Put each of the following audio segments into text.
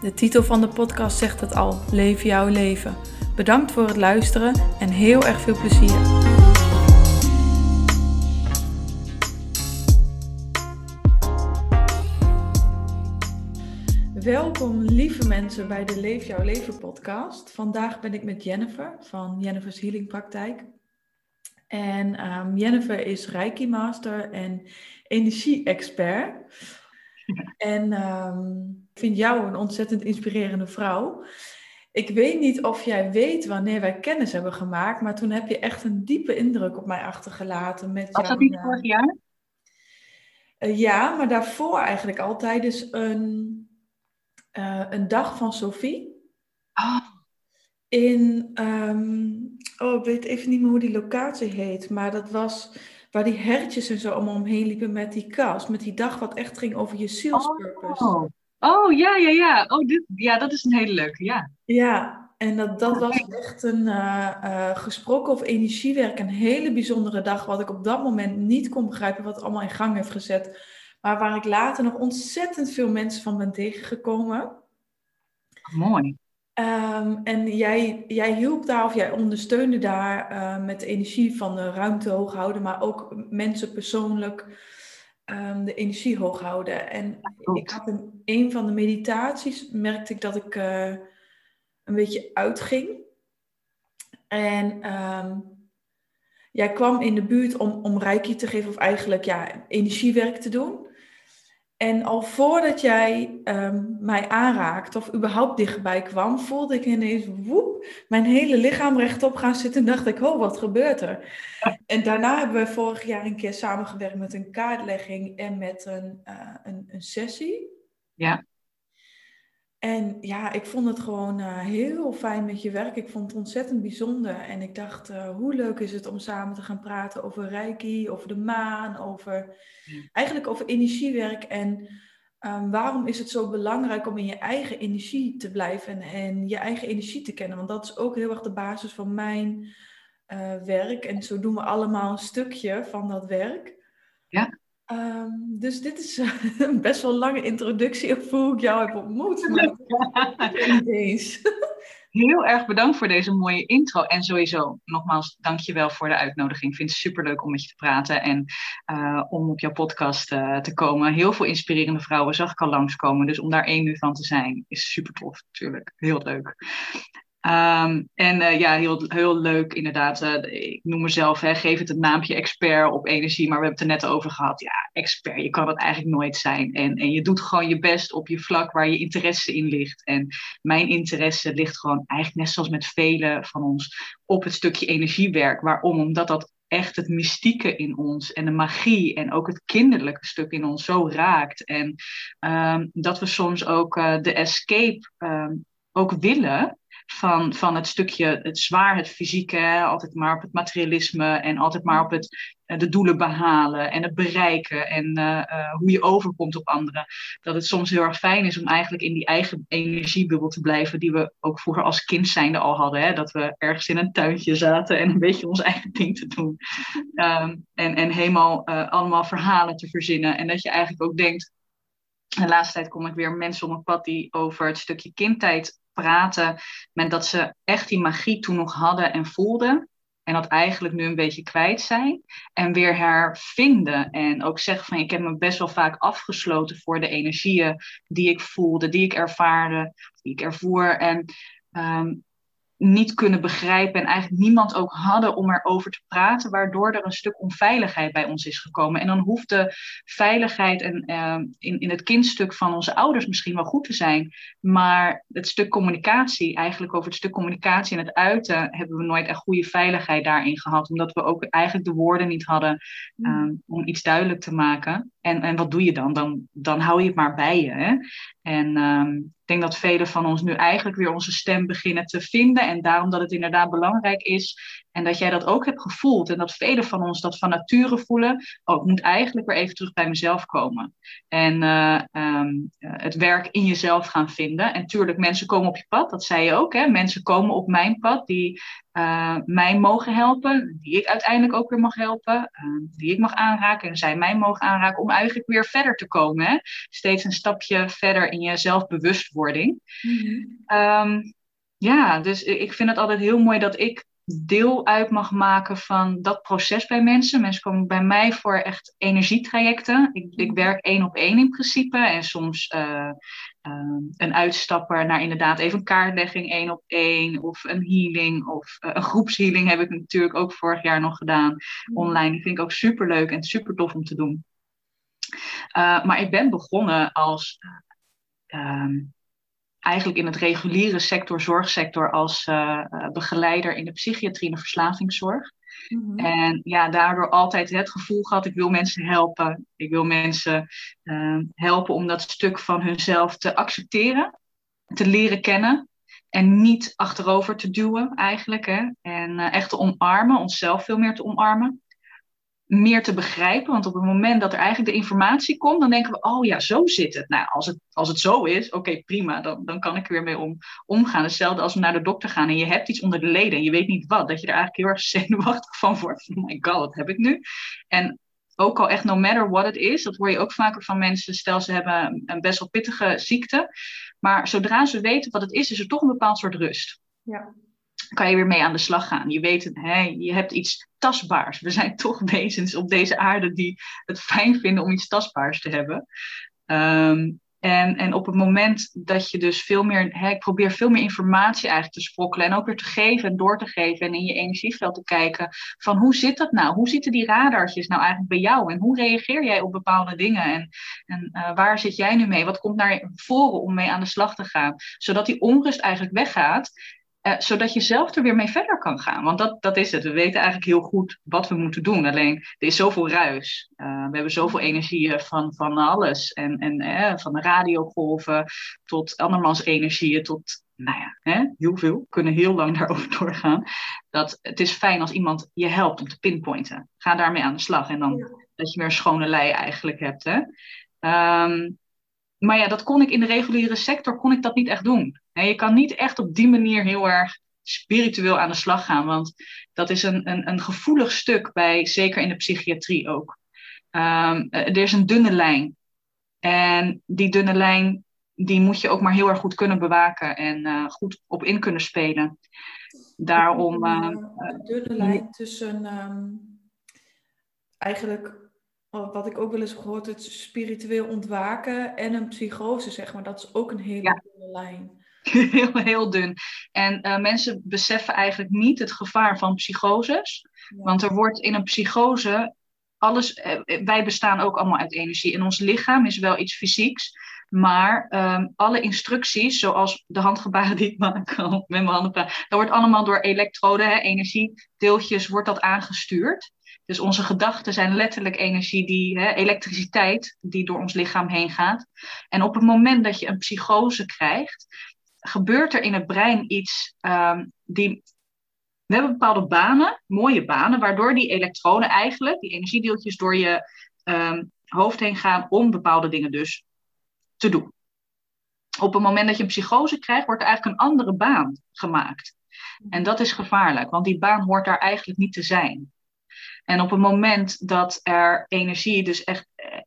De titel van de podcast zegt het al: Leef jouw leven. Bedankt voor het luisteren en heel erg veel plezier. Welkom lieve mensen bij de Leef jouw leven podcast. Vandaag ben ik met Jennifer van Jennifer's Healing Praktijk. En um, Jennifer is Reiki Master en energie-expert. En um, ik vind jou een ontzettend inspirerende vrouw. Ik weet niet of jij weet wanneer wij kennis hebben gemaakt, maar toen heb je echt een diepe indruk op mij achtergelaten. Met Was dat niet jouw, vorig jaar? Uh, ja, maar daarvoor eigenlijk al tijdens een, uh, een dag van Sophie. Oh. In, um, oh, ik weet even niet meer hoe die locatie heet, maar dat was waar die hertjes en zo allemaal omheen liepen met die kast. Met die dag wat echt ging over je zielspurpose. Oh. Oh, ja, ja, ja. Oh, dit, ja, dat is een hele leuke, ja. Ja, en dat, dat was echt een uh, uh, gesproken over energiewerk. Een hele bijzondere dag, wat ik op dat moment niet kon begrijpen, wat het allemaal in gang heeft gezet. Maar waar ik later nog ontzettend veel mensen van ben tegengekomen. Mooi. Um, en jij, jij hielp daar of jij ondersteunde daar uh, met de energie van de ruimte hoog houden, maar ook mensen persoonlijk um, de energie hoog houden. En ik had in een van de meditaties merkte ik dat ik uh, een beetje uitging. En um, jij kwam in de buurt om, om reiki te geven, of eigenlijk ja, energiewerk te doen. En al voordat jij um, mij aanraakte of überhaupt dichtbij kwam, voelde ik ineens woep, mijn hele lichaam rechtop gaan zitten en dacht ik, oh, wat gebeurt er? En daarna hebben we vorig jaar een keer samengewerkt met een kaartlegging en met een, uh, een, een sessie. Ja. En ja, ik vond het gewoon uh, heel fijn met je werk. Ik vond het ontzettend bijzonder. En ik dacht, uh, hoe leuk is het om samen te gaan praten over reiki, over de maan, over Ja. eigenlijk over energiewerk. En um, waarom is het zo belangrijk om in je eigen energie te blijven en, en je eigen energie te kennen? Want dat is ook heel erg de basis van mijn uh, werk. En zo doen we allemaal een stukje van dat werk. Ja. Um, dus dit is een best wel lange introductie op hoe ik jou heb ontmoet. Maar ik weet niet eens. Heel erg bedankt voor deze mooie intro. En sowieso, nogmaals, dank je wel voor de uitnodiging. Ik vind het superleuk om met je te praten en uh, om op jouw podcast uh, te komen. Heel veel inspirerende vrouwen zag ik al langskomen. Dus om daar één nu van te zijn, is super tof natuurlijk. Heel leuk. Um, en uh, ja, heel, heel leuk inderdaad. Uh, ik noem mezelf, hè, geef het het naampje expert op energie, maar we hebben het er net over gehad. Ja, expert, je kan het eigenlijk nooit zijn. En, en je doet gewoon je best op je vlak waar je interesse in ligt. En mijn interesse ligt gewoon eigenlijk net zoals met velen van ons op het stukje energiewerk. Waarom? Omdat dat echt het mystieke in ons en de magie en ook het kinderlijke stuk in ons zo raakt. En um, dat we soms ook uh, de escape um, ook willen van, van het stukje, het zwaar, het fysieke, altijd maar op het materialisme en altijd maar op het, de doelen behalen en het bereiken en uh, uh, hoe je overkomt op anderen. Dat het soms heel erg fijn is om eigenlijk in die eigen energiebubbel te blijven, die we ook vroeger als kind zijnde al hadden. Hè? Dat we ergens in een tuintje zaten en een beetje ons eigen ding te doen. Um, en, en helemaal allemaal verhalen te verzinnen. En dat je eigenlijk ook denkt, de laatste tijd kom ik weer mensen op mijn pad die over het stukje kindtijd praten. Met dat ze echt die magie toen nog hadden en voelden. En dat eigenlijk nu een beetje kwijt zijn. En weer hervinden. En ook zeggen van ik heb me best wel vaak afgesloten voor de energieën die ik voelde, die ik ervaarde, die ik ervoer. En um, niet kunnen begrijpen en eigenlijk niemand ook hadden om erover te praten, waardoor er een stuk onveiligheid bij ons is gekomen. En dan hoeft de veiligheid en, uh, in, in het kindstuk van onze ouders misschien wel goed te zijn, maar het stuk communicatie, eigenlijk over het stuk communicatie en het uiten, hebben we nooit echt goede veiligheid daarin gehad, omdat we ook eigenlijk de woorden niet hadden um, om iets duidelijk te maken. En, en wat doe je dan? dan? Dan hou je het maar bij je. Hè? En um, ik denk dat velen van ons nu eigenlijk weer onze stem beginnen te vinden. En daarom dat het inderdaad belangrijk is. En dat jij dat ook hebt gevoeld. En dat velen van ons dat van nature voelen. Oh, ik moet eigenlijk weer even terug bij mezelf komen. En uh, um, het werk in jezelf gaan vinden. En tuurlijk, mensen komen op je pad. Dat zei je ook. Hè? Mensen komen op mijn pad die uh, mij mogen helpen. Die ik uiteindelijk ook weer mag helpen. Uh, die ik mag aanraken. En zij mij mogen aanraken. Om eigenlijk weer verder te komen. Hè? Steeds een stapje verder in je zelfbewustwording. Mm um, ja, dus ik vind het altijd heel mooi dat ik deel uit mag maken van dat proces bij mensen. Mensen komen bij mij voor echt energietrajecten. Ik, ik werk één op één in principe. En soms uh, uh, een uitstapper naar inderdaad even een kaartlegging één op één. Of een healing. Of uh, een groepshealing heb ik natuurlijk ook vorig jaar nog gedaan. Online. Die vind ik ook super leuk en super tof om te doen. maar ik ben begonnen als ehm, eigenlijk in het reguliere sector, zorgsector, als uh, begeleider in de psychiatrie en de verslavingszorg. Mm-hmm. En ja, daardoor altijd het gevoel gehad, ik wil mensen helpen. Ik wil mensen uh, helpen om dat stuk van hunzelf te accepteren, te leren kennen. En niet achterover te duwen eigenlijk. Hè? En uh, echt te omarmen, onszelf veel meer te omarmen meer te begrijpen. Want op het moment dat er eigenlijk de informatie komt, dan denken we, oh ja, zo zit het. Nou, als het, als het zo is, oké, prima, dan, dan kan ik er weer mee om, omgaan. Hetzelfde als we naar de dokter gaan en je hebt iets onder de leden en je weet niet wat, dat je er eigenlijk heel erg zenuwachtig van wordt. Oh my god, wat heb ik nu? En ook al echt no matter what it is, dat hoor je ook vaker van mensen, stel ze hebben een best wel pittige ziekte, maar zodra ze weten wat het is, is er toch een bepaald soort rust. Ja kan je weer mee aan de slag gaan. Je weet, hè, je hebt iets tastbaars. We zijn toch wezens op deze aarde die het fijn vinden om iets tastbaars te hebben. Um, en, en op het moment dat je dus veel meer, hè, ik probeer veel meer informatie eigenlijk te sprokkelen en ook weer te geven en door te geven en in je energieveld te kijken van hoe zit dat nou? Hoe zitten die radartjes nou eigenlijk bij jou en hoe reageer jij op bepaalde dingen en, en uh, waar zit jij nu mee? Wat komt naar voren om mee aan de slag te gaan? Zodat die onrust eigenlijk weggaat uh, zodat je zelf er weer mee verder kan gaan. Want dat, dat is het. We weten eigenlijk heel goed wat we moeten doen. Alleen er is zoveel ruis. Uh, we hebben zoveel energieën van, van alles. En, en van de radiogolven tot andermans energieën tot, nou ja, hè, heel veel. kunnen heel lang daarover doorgaan. Dat het is fijn als iemand je helpt om te pinpointen. Ga daarmee aan de slag. En dan ja. dat je weer een schone lei eigenlijk hebt. Hè. Um, maar ja, dat kon ik in de reguliere sector kon ik dat niet echt doen. je kan niet echt op die manier heel erg spiritueel aan de slag gaan, want dat is een, een, een gevoelig stuk bij, zeker in de psychiatrie ook. Um, er is een dunne lijn. En die dunne lijn, die moet je ook maar heel erg goed kunnen bewaken en uh, goed op in kunnen spelen. Daarom. Uh, een dunne lijn tussen um, eigenlijk wat ik ook wel eens gehoord het spiritueel ontwaken en een psychose, zeg maar. Dat is ook een hele ja. dunne lijn. Heel, heel dun. En uh, mensen beseffen eigenlijk niet het gevaar van psychoses. Ja. Want er wordt in een psychose alles. Uh, wij bestaan ook allemaal uit energie. En ons lichaam is wel iets fysieks. Maar um, alle instructies, zoals de handgebaren die ik maak met mijn handen praat, dat wordt allemaal door elektroden, energiedeeltjes, wordt dat aangestuurd. Dus onze gedachten zijn letterlijk energie, die, hè, elektriciteit die door ons lichaam heen gaat. En op het moment dat je een psychose krijgt, gebeurt er in het brein iets um, die. We hebben bepaalde banen, mooie banen, waardoor die elektronen eigenlijk, die energiedeeltjes, door je um, hoofd heen gaan om bepaalde dingen dus te doen. Op het moment dat je een psychose krijgt, wordt er eigenlijk een andere baan gemaakt. En dat is gevaarlijk, want die baan hoort daar eigenlijk niet te zijn. En op het moment dat er energie, dus echt eh,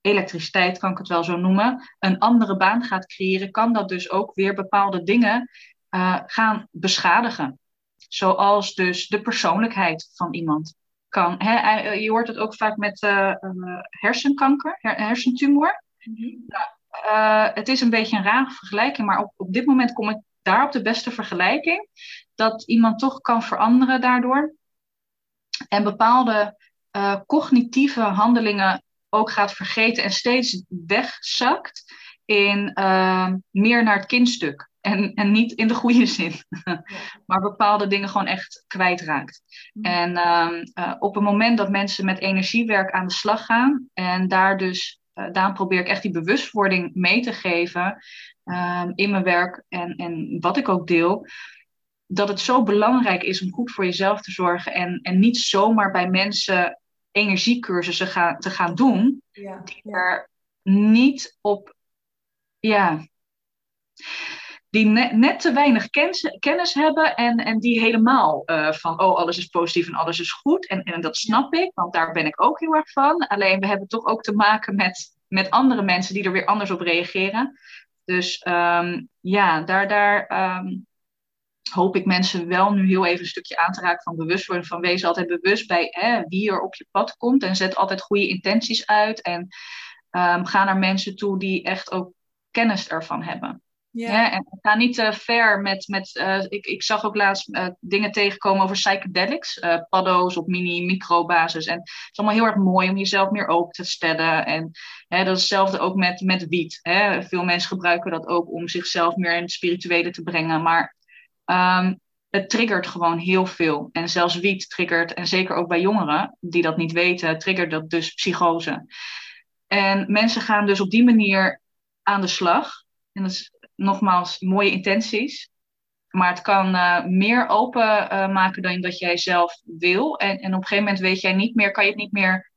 elektriciteit kan ik het wel zo noemen, een andere baan gaat creëren, kan dat dus ook weer bepaalde dingen uh, gaan beschadigen. Zoals dus de persoonlijkheid van iemand. Kan, hè, eh, je hoort het ook vaak met uh, hersenkanker, her hersentumor. Mm -hmm. nou, het is een beetje een rare vergelijking, maar op, op dit moment kom ik daar op de beste vergelijking. Dat iemand toch kan veranderen daardoor en bepaalde uh, cognitieve handelingen ook gaat vergeten en steeds wegzakt in uh, meer naar het kindstuk. En, en niet in de goede zin, maar bepaalde dingen gewoon echt kwijtraakt. Mm. En ehm, eh, op het moment dat mensen met energiewerk aan de slag gaan en daar dus, uh, daarom probeer ik echt die bewustwording mee te geven ehm, in mijn werk en, en wat ik ook deel, dat het zo belangrijk is om goed voor jezelf te zorgen en, en niet zomaar bij mensen energiecursussen gaan, te gaan doen, ja, die er niet op, ja, die net, net te weinig kennis, kennis hebben en, en die helemaal uh, van, oh, alles is positief en alles is goed. En, en dat snap ik, want daar ben ik ook heel erg van. Alleen we hebben toch ook te maken met, met andere mensen die er weer anders op reageren. Dus um, ja, daar, daar um, hoop ik mensen wel nu heel even een stukje aan te raken van bewustwording. Van wees altijd bewust bij hè, wie er op je pad komt. En zet altijd goede intenties uit. En um, ga naar mensen toe die echt ook kennis ervan hebben. Ja. en ga niet te ver met. met uh, ik, ik zag ook laatst uh, dingen tegenkomen over psychedelics. Paddo's op mini-microbasis. En het is allemaal heel erg mooi om jezelf meer open te stellen. En hè, dat is hetzelfde ook met, met wiet. Hè. Veel mensen gebruiken dat ook om zichzelf meer in het spirituele te brengen. Maar um, het triggert gewoon heel veel. En zelfs wiet triggert, en zeker ook bij jongeren die dat niet weten, triggert dat dus psychose. En mensen gaan dus op die manier aan de slag. En dat is nogmaals mooie intenties. Maar het kan uh, meer open uh, maken dan dat jij zelf wil. En, en op een gegeven moment weet jij niet meer, kan je het niet meer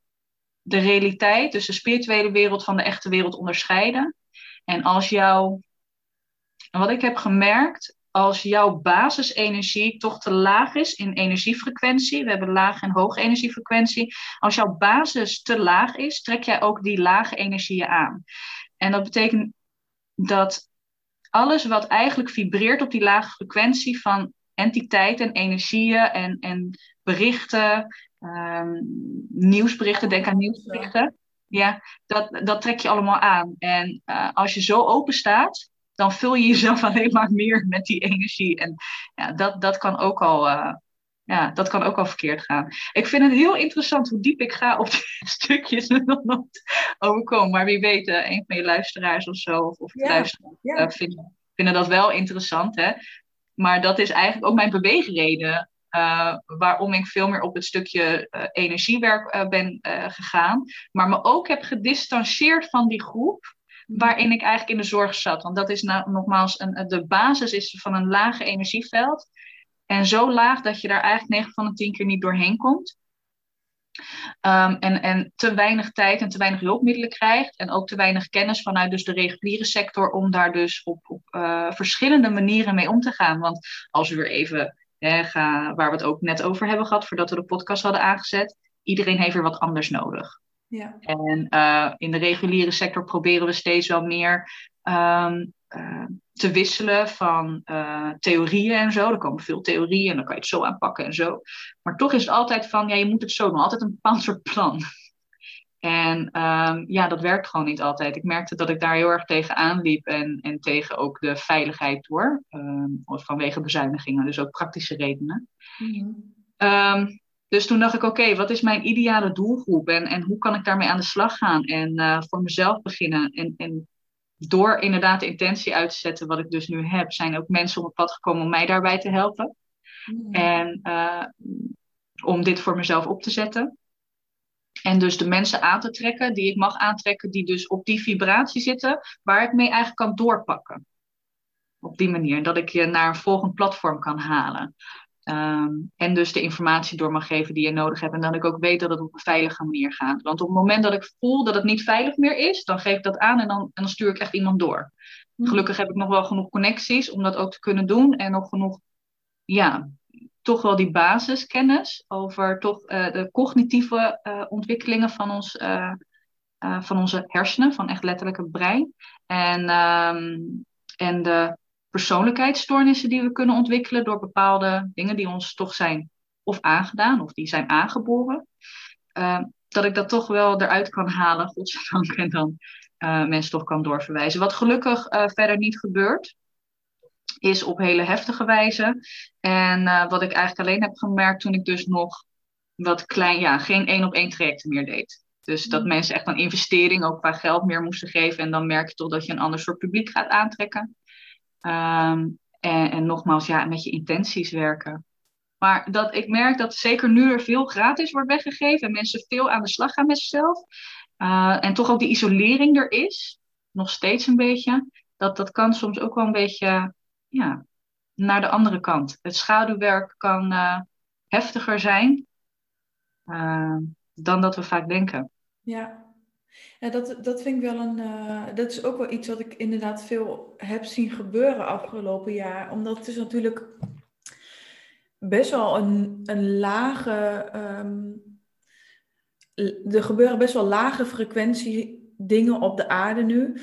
de realiteit, dus de spirituele wereld van de echte wereld onderscheiden. En als jouw, wat ik heb gemerkt, als jouw basisenergie toch te laag is in energiefrequentie, we hebben lage en hoge energiefrequentie, als jouw basis te laag is, trek jij ook die lage energieën aan. En dat betekent dat alles wat eigenlijk vibreert op die lage frequentie van entiteiten, energieën en, en berichten, um, nieuwsberichten, denk aan nieuwsberichten. Ja, dat, dat trek je allemaal aan. En uh, als je zo open staat, dan vul je jezelf alleen maar meer met die energie. En ja, dat, dat kan ook al. Uh, ja, dat kan ook al verkeerd gaan. Ik vind het heel interessant hoe diep ik ga op die stukjes nog overkomen. Maar wie weet, uh, een van je luisteraars of zo, of, of ja, luisteraars, ja. Uh, vinden, vinden dat wel interessant. Hè? Maar dat is eigenlijk ook mijn beweegreden. Uh, waarom ik veel meer op het stukje uh, energiewerk ben gegaan. Maar me ook heb gedistanceerd van die groep waarin ik eigenlijk in de zorg zat. Want dat is nou, nogmaals, een, de basis is van een lage energieveld. En zo laag dat je daar eigenlijk 9 van de 10 keer niet doorheen komt. Um, en, en te weinig tijd en te weinig hulpmiddelen krijgt. En ook te weinig kennis vanuit dus de reguliere sector om daar dus op, op uh, verschillende manieren mee om te gaan. Want als we weer even hè, waar we het ook net over hebben gehad, voordat we de podcast hadden aangezet, iedereen heeft weer wat anders nodig. Ja. En uh, in de reguliere sector proberen we steeds wel meer um, uh, te wisselen van uh, theorieën en zo. Er komen veel theorieën en dan kan je het zo aanpakken en zo. Maar toch is het altijd van, ja, je moet het zo doen. Altijd een bepaald soort plan. En um, ja, dat werkt gewoon niet altijd. Ik merkte dat ik daar heel erg tegen aanliep en, en tegen ook de veiligheid door. Um, vanwege bezuinigingen, dus ook praktische redenen. Mm -hmm. Dus toen dacht ik, oké, wat is mijn ideale doelgroep en, en hoe kan ik daarmee aan de slag gaan en uh, voor mezelf beginnen. En, en door inderdaad de intentie uit te zetten, wat ik dus nu heb, zijn ook mensen op het pad gekomen om mij daarbij te helpen. Mm. En uh, om dit voor mezelf op te zetten. En dus de mensen aan te trekken die ik mag aantrekken, die dus op die vibratie zitten, waar ik mee eigenlijk kan doorpakken. Op die manier, dat ik je naar een volgend platform kan halen. Um, en dus de informatie door mag geven die je nodig hebt. En dat ik ook weet dat het op een veilige manier gaat. Want op het moment dat ik voel dat het niet veilig meer is, dan geef ik dat aan en dan, en dan stuur ik echt iemand door. Mhm. Gelukkig heb ik nog wel genoeg connecties om dat ook te kunnen doen. En nog genoeg, ja, toch wel die basiskennis over toch uh, de cognitieve uh, ontwikkelingen van, ons, uh, van onze hersenen, van echt letterlijk het brein. En, um, en de persoonlijkheidsstoornissen die we kunnen ontwikkelen door bepaalde dingen die ons toch zijn of aangedaan of die zijn aangeboren. Uh, dat ik dat toch wel eruit kan halen, godzijdank, en dan uh, mensen toch kan doorverwijzen. Wat gelukkig uh, verder niet gebeurt, is op hele heftige wijze. En wat ik eigenlijk alleen heb gemerkt toen ik dus nog wat klein, ja, geen één op één trajecten meer deed. Dus dat mm. mensen echt een investering ook qua geld meer moesten geven. En dan merk je toch dat je een ander soort publiek gaat aantrekken. Ehm, en, en nogmaals, ja, met je intenties werken. Maar dat, ik merk dat zeker nu er veel gratis wordt weggegeven en mensen veel aan de slag gaan met zichzelf. Uh, en toch ook die isolering er is, nog steeds een beetje. Dat, dat kan soms ook wel een beetje ja, naar de andere kant. Het schaduwwerk kan uh, heftiger zijn uh, dan dat we vaak denken. Ja, ja, dat, dat vind ik wel een. Uh, dat is ook wel iets wat ik inderdaad veel heb zien gebeuren afgelopen jaar. Omdat het is natuurlijk best wel een, een lage. Um, er gebeuren best wel lage frequentie dingen op de aarde nu.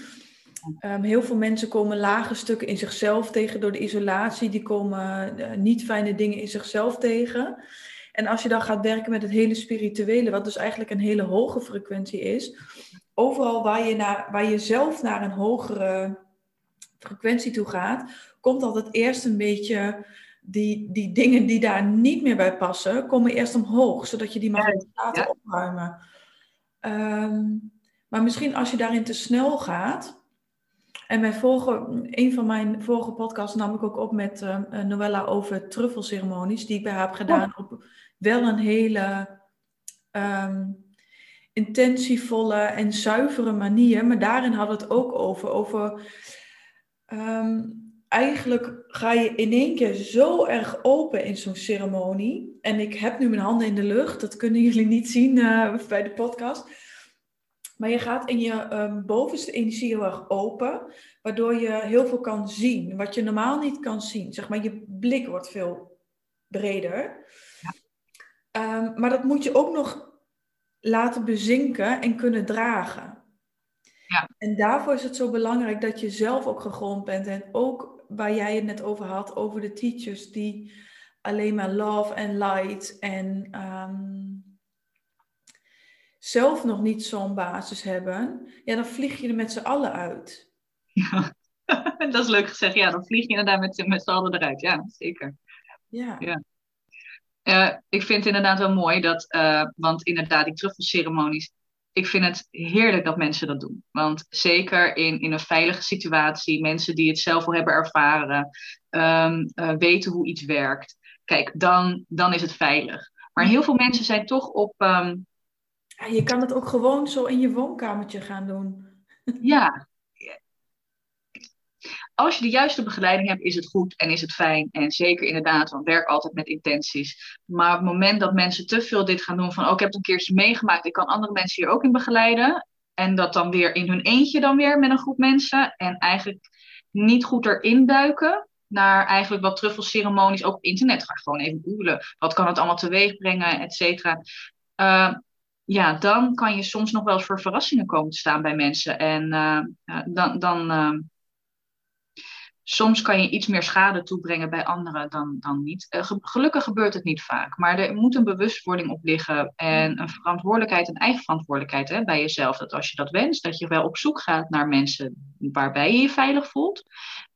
Um, heel veel mensen komen lage stukken in zichzelf tegen door de isolatie. Die komen uh, niet fijne dingen in zichzelf tegen. En als je dan gaat werken met het hele spirituele, wat dus eigenlijk een hele hoge frequentie is, overal waar je, naar, waar je zelf naar een hogere frequentie toe gaat, komt altijd eerst een beetje die, die dingen die daar niet meer bij passen, komen eerst omhoog, zodat je die mag laten ja. opruimen. Um, maar misschien als je daarin te snel gaat. En mijn vorige, een van mijn vorige podcasts nam ik ook op met uh, Noella over truffelceremonies, die ik bij haar heb gedaan op wel een hele um, intentievolle en zuivere manier. Maar daarin we het ook over. over um, eigenlijk ga je in één keer zo erg open in zo'n ceremonie. En ik heb nu mijn handen in de lucht, dat kunnen jullie niet zien uh, bij de podcast. Maar je gaat in je um, bovenste energie heel erg open, waardoor je heel veel kan zien, wat je normaal niet kan zien. Zeg maar, je blik wordt veel breder. Um, maar dat moet je ook nog laten bezinken en kunnen dragen. Ja. En daarvoor is het zo belangrijk dat je zelf ook gegrond bent. En ook waar jij het net over had, over de teachers die alleen maar love en light en um, zelf nog niet zo'n basis hebben. Ja, dan vlieg je er met z'n allen uit. Ja, dat is leuk gezegd. Ja, dan vlieg je inderdaad met, met z'n allen eruit. Ja, zeker. Ja. ja. Uh, ik vind het inderdaad wel mooi dat, uh, want inderdaad, die truffelceremonies, ik vind het heerlijk dat mensen dat doen. Want zeker in, in een veilige situatie, mensen die het zelf al hebben ervaren, um, uh, weten hoe iets werkt. Kijk, dan, dan is het veilig. Maar heel veel mensen zijn toch op. Um... Ja, je kan het ook gewoon zo in je woonkamertje gaan doen. Ja, als je de juiste begeleiding hebt, is het goed en is het fijn. En zeker inderdaad, want werk altijd met intenties. Maar op het moment dat mensen te veel dit gaan doen van, oh, ik heb het een keertje meegemaakt, ik kan andere mensen hier ook in begeleiden. En dat dan weer in hun eentje dan weer met een groep mensen. En eigenlijk niet goed erin duiken naar eigenlijk wat truffelceremonies, ook op internet. Ga gewoon even googlen. Wat kan het allemaal teweeg brengen, et cetera. Uh, ja, dan kan je soms nog wel eens voor verrassingen komen te staan bij mensen. En uh, dan, dan uh, soms kan je iets meer schade toebrengen bij anderen dan, dan niet. Uh, gelukkig gebeurt het niet vaak, maar er moet een bewustwording op liggen en een verantwoordelijkheid, een eigen verantwoordelijkheid hè, bij jezelf. Dat als je dat wenst, dat je wel op zoek gaat naar mensen waarbij je je veilig voelt.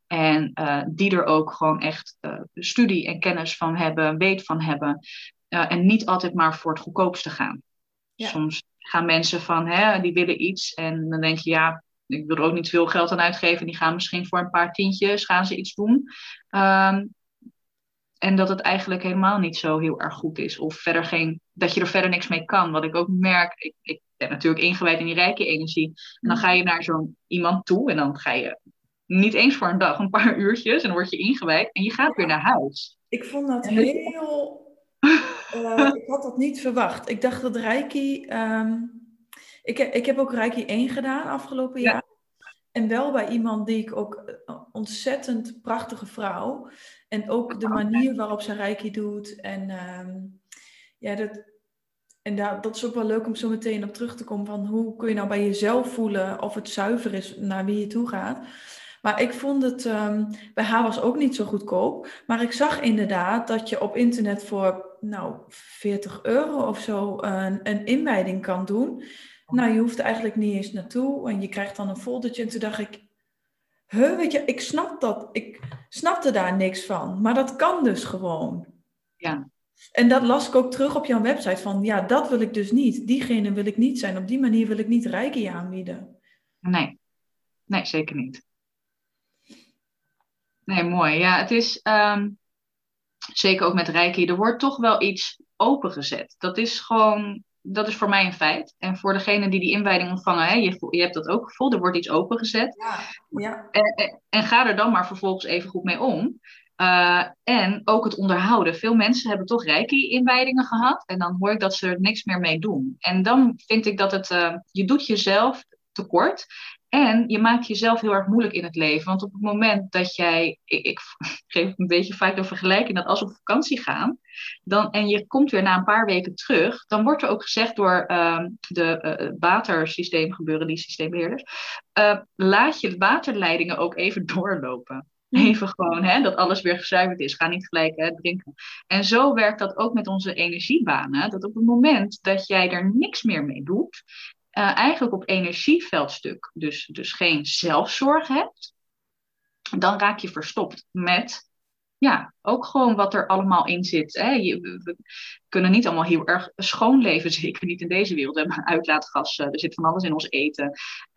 En uh, die er ook gewoon echt uh, studie en kennis van hebben, weet van hebben. en niet altijd maar voor het goedkoopste gaan. Ja. Soms gaan mensen van, hè, die willen iets en dan denk je, ja, ik wil er ook niet veel geld aan uitgeven. Die gaan misschien voor een paar tientjes gaan ze iets doen. Um, en dat het eigenlijk helemaal niet zo heel erg goed is. Of verder geen, dat je er verder niks mee kan. Wat ik ook merk, ik, ik ben natuurlijk ingewijd in die rijke energie. En dan ga je naar zo'n iemand toe en dan ga je niet eens voor een dag, een paar uurtjes. En dan word je ingewijd en je gaat weer naar huis. Ik vond dat heel... uh, ik had dat niet verwacht. Ik dacht dat Reiki... Um ik, ik heb ook Reiki 1 gedaan afgelopen ja. jaar. En wel bij iemand die ik ook een ontzettend prachtige vrouw. En ook de manier waarop ze Reiki doet. En um, ja, dat, en daar, dat is ook wel leuk om zo meteen op terug te komen. Van hoe kun je nou bij jezelf voelen of het zuiver is naar wie je toe gaat. Maar ik vond het, um, bij haar was ook niet zo goedkoop. Maar ik zag inderdaad dat je op internet voor nou, 40 euro of zo een, een inwijding kan doen. Nou, je hoeft er eigenlijk niet eens naartoe. En je krijgt dan een foldertje. En toen dacht ik, huh, weet je, ik snap dat. Ik snapte daar niks van. Maar dat kan dus gewoon. Ja. En dat las ik ook terug op jouw website. Van ja, dat wil ik dus niet. Diegene wil ik niet zijn. Op die manier wil ik niet rijken aanbieden. Nee. Nee, zeker niet. Nee, mooi. Ja, het is ehm, zeker ook met Reiki, er wordt toch wel iets opengezet. Dat is gewoon, dat is voor mij een feit. En voor degene die die inwijding ontvangen, hè, je, je hebt dat ook gevoeld, er wordt iets opengezet. Ja, ja. En, en, ga er dan maar vervolgens even goed mee om. Uh, en ook het onderhouden. Veel mensen hebben toch reiki-inwijdingen gehad. En dan hoor ik dat ze er niks meer mee doen. En dan vind ik dat het, uh, je doet jezelf tekort. En je maakt jezelf heel erg moeilijk in het leven. Want op het moment dat jij, ik, ik geef een beetje vaak de vergelijking dat als we op vakantie gaan, dan, en je komt weer na een paar weken terug, dan wordt er ook gezegd door uh, de uh, watersysteemgebeuren, die systeembeheerders, uh, laat je waterleidingen ook even doorlopen. Even gewoon, hè, dat alles weer gezuiverd is. Ga niet gelijk hè, drinken. En zo werkt dat ook met onze energiebanen. Dat op het moment dat jij er niks meer mee doet, uh, eigenlijk op energieveldstuk dus, dus geen zelfzorg hebt, dan raak je verstopt met ja, ook gewoon wat er allemaal in zit. Hè. Je, we kunnen niet allemaal heel erg schoon leven, zeker niet in deze wereld. We hebben uitlaatgas, er zit van alles in ons eten.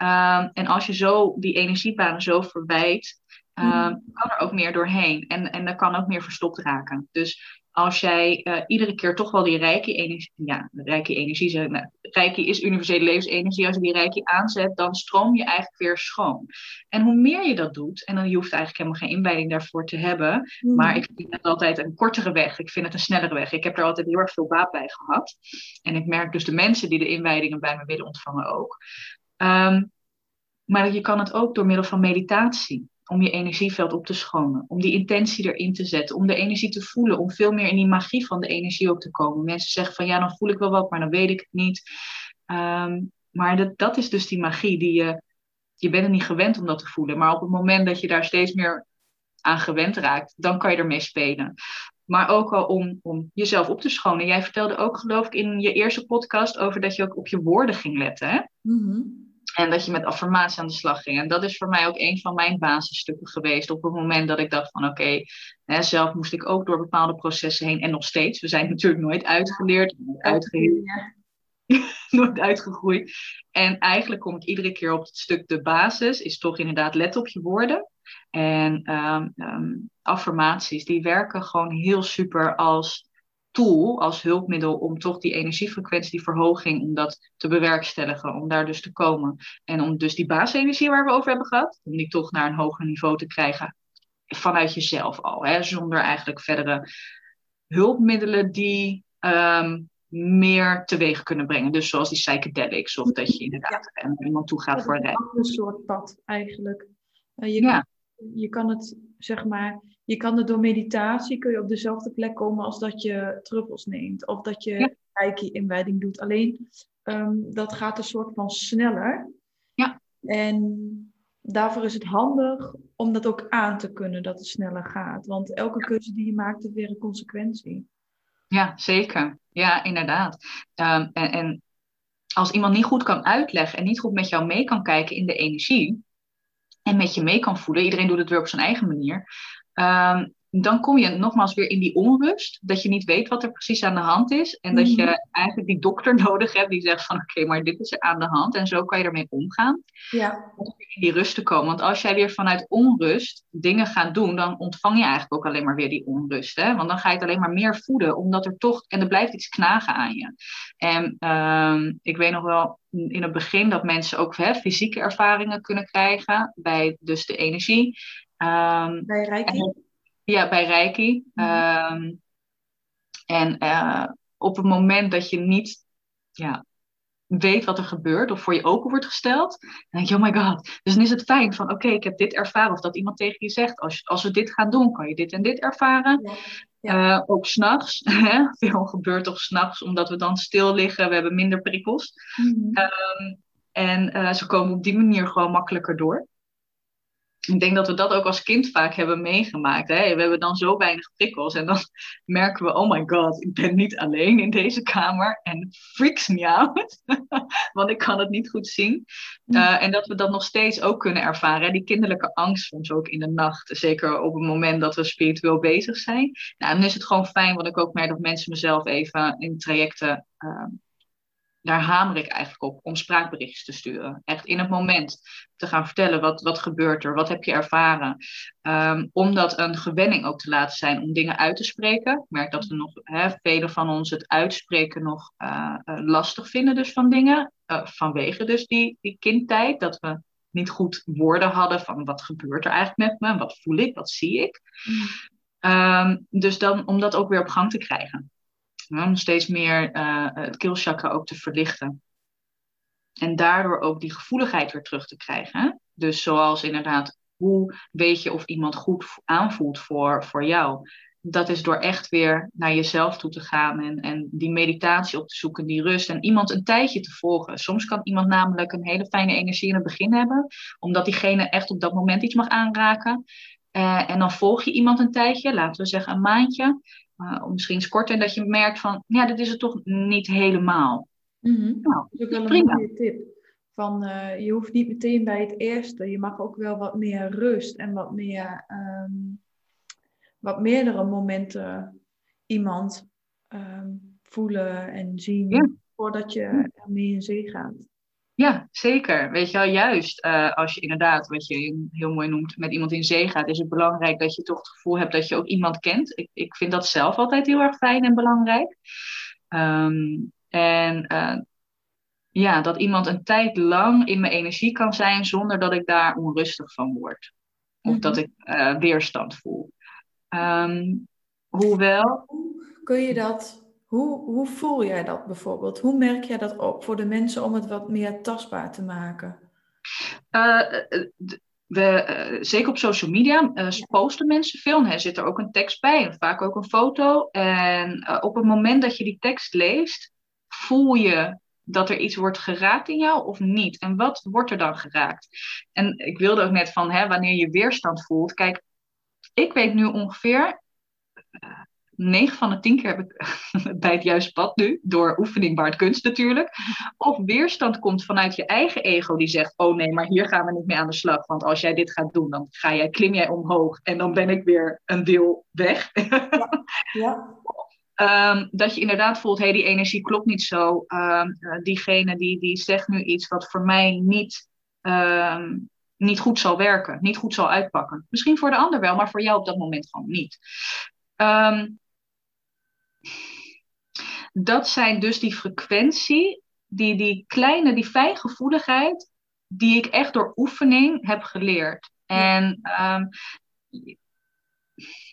Uh, en als je zo die energiebanen zo verwijt, uh, kan er ook meer doorheen. En, en er kan ook meer verstopt raken. Dus als jij uh, iedere keer toch wel die rijke energie, ja, rijke energie, zeg, nou, rijke is universele levensenergie, als je die rijke aanzet, dan stroom je eigenlijk weer schoon. En hoe meer je dat doet, en dan je hoeft eigenlijk helemaal geen inwijding daarvoor te hebben, mm. maar ik vind het altijd een kortere weg, ik vind het een snellere weg. Ik heb er altijd heel erg veel baat bij gehad. En ik merk dus de mensen die de inwijdingen bij me willen ontvangen ook. Um, maar je kan het ook door middel van meditatie om je energieveld op te schonen, om die intentie erin te zetten, om de energie te voelen, om veel meer in die magie van de energie ook te komen. Mensen zeggen van ja, dan voel ik wel wat, maar dan weet ik het niet. Ehm, maar dat, dat is dus die magie die je, je bent er niet gewend om dat te voelen. Maar op het moment dat je daar steeds meer aan gewend raakt, dan kan je ermee spelen. Maar ook al om, om jezelf op te schonen. Jij vertelde ook, geloof ik, in je eerste podcast over dat je ook op je woorden ging letten. Hè? Mm en dat je met affirmatie aan de slag ging. En dat is voor mij ook een van mijn basisstukken geweest. Op het moment dat ik dacht van oké, zelf moest ik ook door bepaalde processen heen. En nog steeds. We zijn natuurlijk nooit uitgeleerd, nooit, nooit uitgegroeid. En eigenlijk kom ik iedere keer op het stuk de basis. Is toch inderdaad let op je woorden. En um, affirmaties, die werken gewoon heel super als tool, als hulpmiddel om toch die energiefrequentie, die verhoging, om dat te bewerkstelligen, om daar dus te komen. En om dus die basisenergie waar we over hebben gehad, om die toch naar een hoger niveau te krijgen vanuit jezelf al, hè, zonder eigenlijk verdere hulpmiddelen die um, meer teweeg kunnen brengen. Dus zoals die psychedelics, of dat je inderdaad ja. iemand toe gaat voor een Een soort pad eigenlijk. Uh, je, ja. Je kan het, zeg maar, je kan er door meditatie kun je op dezelfde plek komen als dat je truffels neemt. Of dat je reiki-inwijding doet. Alleen um, dat gaat een soort van sneller. Ja. En daarvoor is het handig om dat ook aan te kunnen dat het sneller gaat. Want elke keuze die je maakt heeft weer een consequentie. Ja, zeker. Ja, inderdaad. Um, en, en als iemand niet goed kan uitleggen en niet goed met jou mee kan kijken in de energie en met je mee kan voelen, iedereen doet het weer op zijn eigen manier, Um, dan kom je nogmaals weer in die onrust. Dat je niet weet wat er precies aan de hand is. En dat je mhm. eigenlijk die dokter nodig hebt die zegt van oké, maar dit is er aan de hand. En zo kan je ermee omgaan. Ja. Om in die rust te komen. Want als jij weer vanuit onrust dingen gaat doen, dan ontvang je eigenlijk ook alleen maar weer die onrust. Hè? Want dan ga je het alleen maar meer voeden. Omdat er toch, en er blijft iets knagen aan je. En um, ik weet nog wel in het begin dat mensen ook hè, fysieke ervaringen kunnen krijgen. Bij dus de energie. Um, bij Reiki? Ja, bij Reiki. Mhm. Um, en uh, op het moment dat je niet ja, weet wat er gebeurt of voor je open wordt gesteld, dan denk je, oh my god. Dus dan is het fijn van, oké, ik heb dit ervaren. Of dat iemand tegen je zegt, als, als we dit gaan doen, kan je dit en dit ervaren. Ja. Ja. Uh, ook s'nachts. Veel gebeurt toch s'nachts, omdat we dan stil liggen. We hebben minder prikkels. Mm -hmm. um, en uh, ze komen op die manier gewoon makkelijker door ik denk dat we dat ook als kind vaak hebben meegemaakt. Hè? We hebben dan zo weinig prikkels en dan merken we, oh my god, ik ben niet alleen in deze kamer en freaks me out, want ik kan het niet goed zien. Uh, en dat we dat nog steeds ook kunnen ervaren. Hè? Die kinderlijke angst soms ook in de nacht, zeker op het moment dat we spiritueel bezig zijn. Nou, dan is het gewoon fijn, want ik ook merk dat mensen mezelf even in trajecten uh, daar hamer ik eigenlijk op om spraakberichtjes te sturen. Echt in het moment te gaan vertellen wat, wat gebeurt er, wat heb je ervaren. Um, om dat een gewenning ook te laten zijn om dingen uit te spreken. Ik merk dat we nog, hè, velen van ons het uitspreken nog uh, uh, lastig vinden dus van dingen. Uh, vanwege dus die, die kindtijd, dat we niet goed woorden hadden van wat gebeurt er eigenlijk met me, wat voel ik, wat zie ik. Mm. Um, dus dan om dat ook weer op gang te krijgen om steeds meer uh, het keelchakra ook te verlichten. En daardoor ook die gevoeligheid weer terug te krijgen. Dus zoals inderdaad, hoe weet je of iemand goed aanvoelt voor, voor jou? Dat is door echt weer naar jezelf toe te gaan en, en die meditatie op te zoeken, die rust en iemand een tijdje te volgen. Soms kan iemand namelijk een hele fijne energie in het begin hebben, omdat diegene echt op dat moment iets mag aanraken. Uh, en dan volg je iemand een tijdje, laten we zeggen een maandje. Uh, misschien eens kort en dat je merkt van, ja, dit is het toch niet helemaal. Mm -hmm. Nou, dat is ook wel een mooie tip. Van, uh, je hoeft niet meteen bij het eerste. Je mag ook wel wat meer rust en wat meer, um, wat meerdere momenten iemand um, voelen en zien ja. voordat je ermee in zee gaat. Ja, zeker. Weet je wel, juist uh, als je inderdaad, wat je heel mooi noemt, met iemand in zee gaat, is het belangrijk dat je toch het gevoel hebt dat je ook iemand kent. Ik, ik vind dat zelf altijd heel erg fijn en belangrijk. Um, en uh, ja, dat iemand een tijd lang in mijn energie kan zijn zonder dat ik daar onrustig van word. Of mm -hmm. dat ik uh, weerstand voel. Um, hoewel. Kun je dat hoe, hoe voel jij dat bijvoorbeeld? Hoe merk jij dat op voor de mensen om het wat meer tastbaar te maken? Uh, we, uh, zeker op social media uh, posten mensen veel. Er zit er ook een tekst bij, en vaak ook een foto. En op het moment dat je die tekst leest, voel je dat er iets wordt geraakt in jou of niet? En wat wordt er dan geraakt? En ik wilde ook net van, hè, wanneer je weerstand voelt. Kijk, ik weet nu ongeveer 9 van de 10 keer heb ik bij het juiste pad nu, door oefening baart kunst natuurlijk. Of weerstand komt vanuit je eigen ego die zegt, oh nee, maar hier gaan we niet mee aan de slag. Want als jij dit gaat doen, dan ga jij, klim jij omhoog en dan ben ik weer een deel weg. Ja. ja. Um, dat je inderdaad voelt, hé, hey, die energie klopt niet zo. Um, uh, diegene die, die zegt nu iets wat voor mij niet, um, niet goed zal werken, niet goed zal uitpakken. Misschien voor de ander wel, maar voor jou op dat moment gewoon niet. Um, dat zijn dus die frequentie, die, die kleine, die fijngevoeligheid, die ik echt door oefening heb geleerd. En um,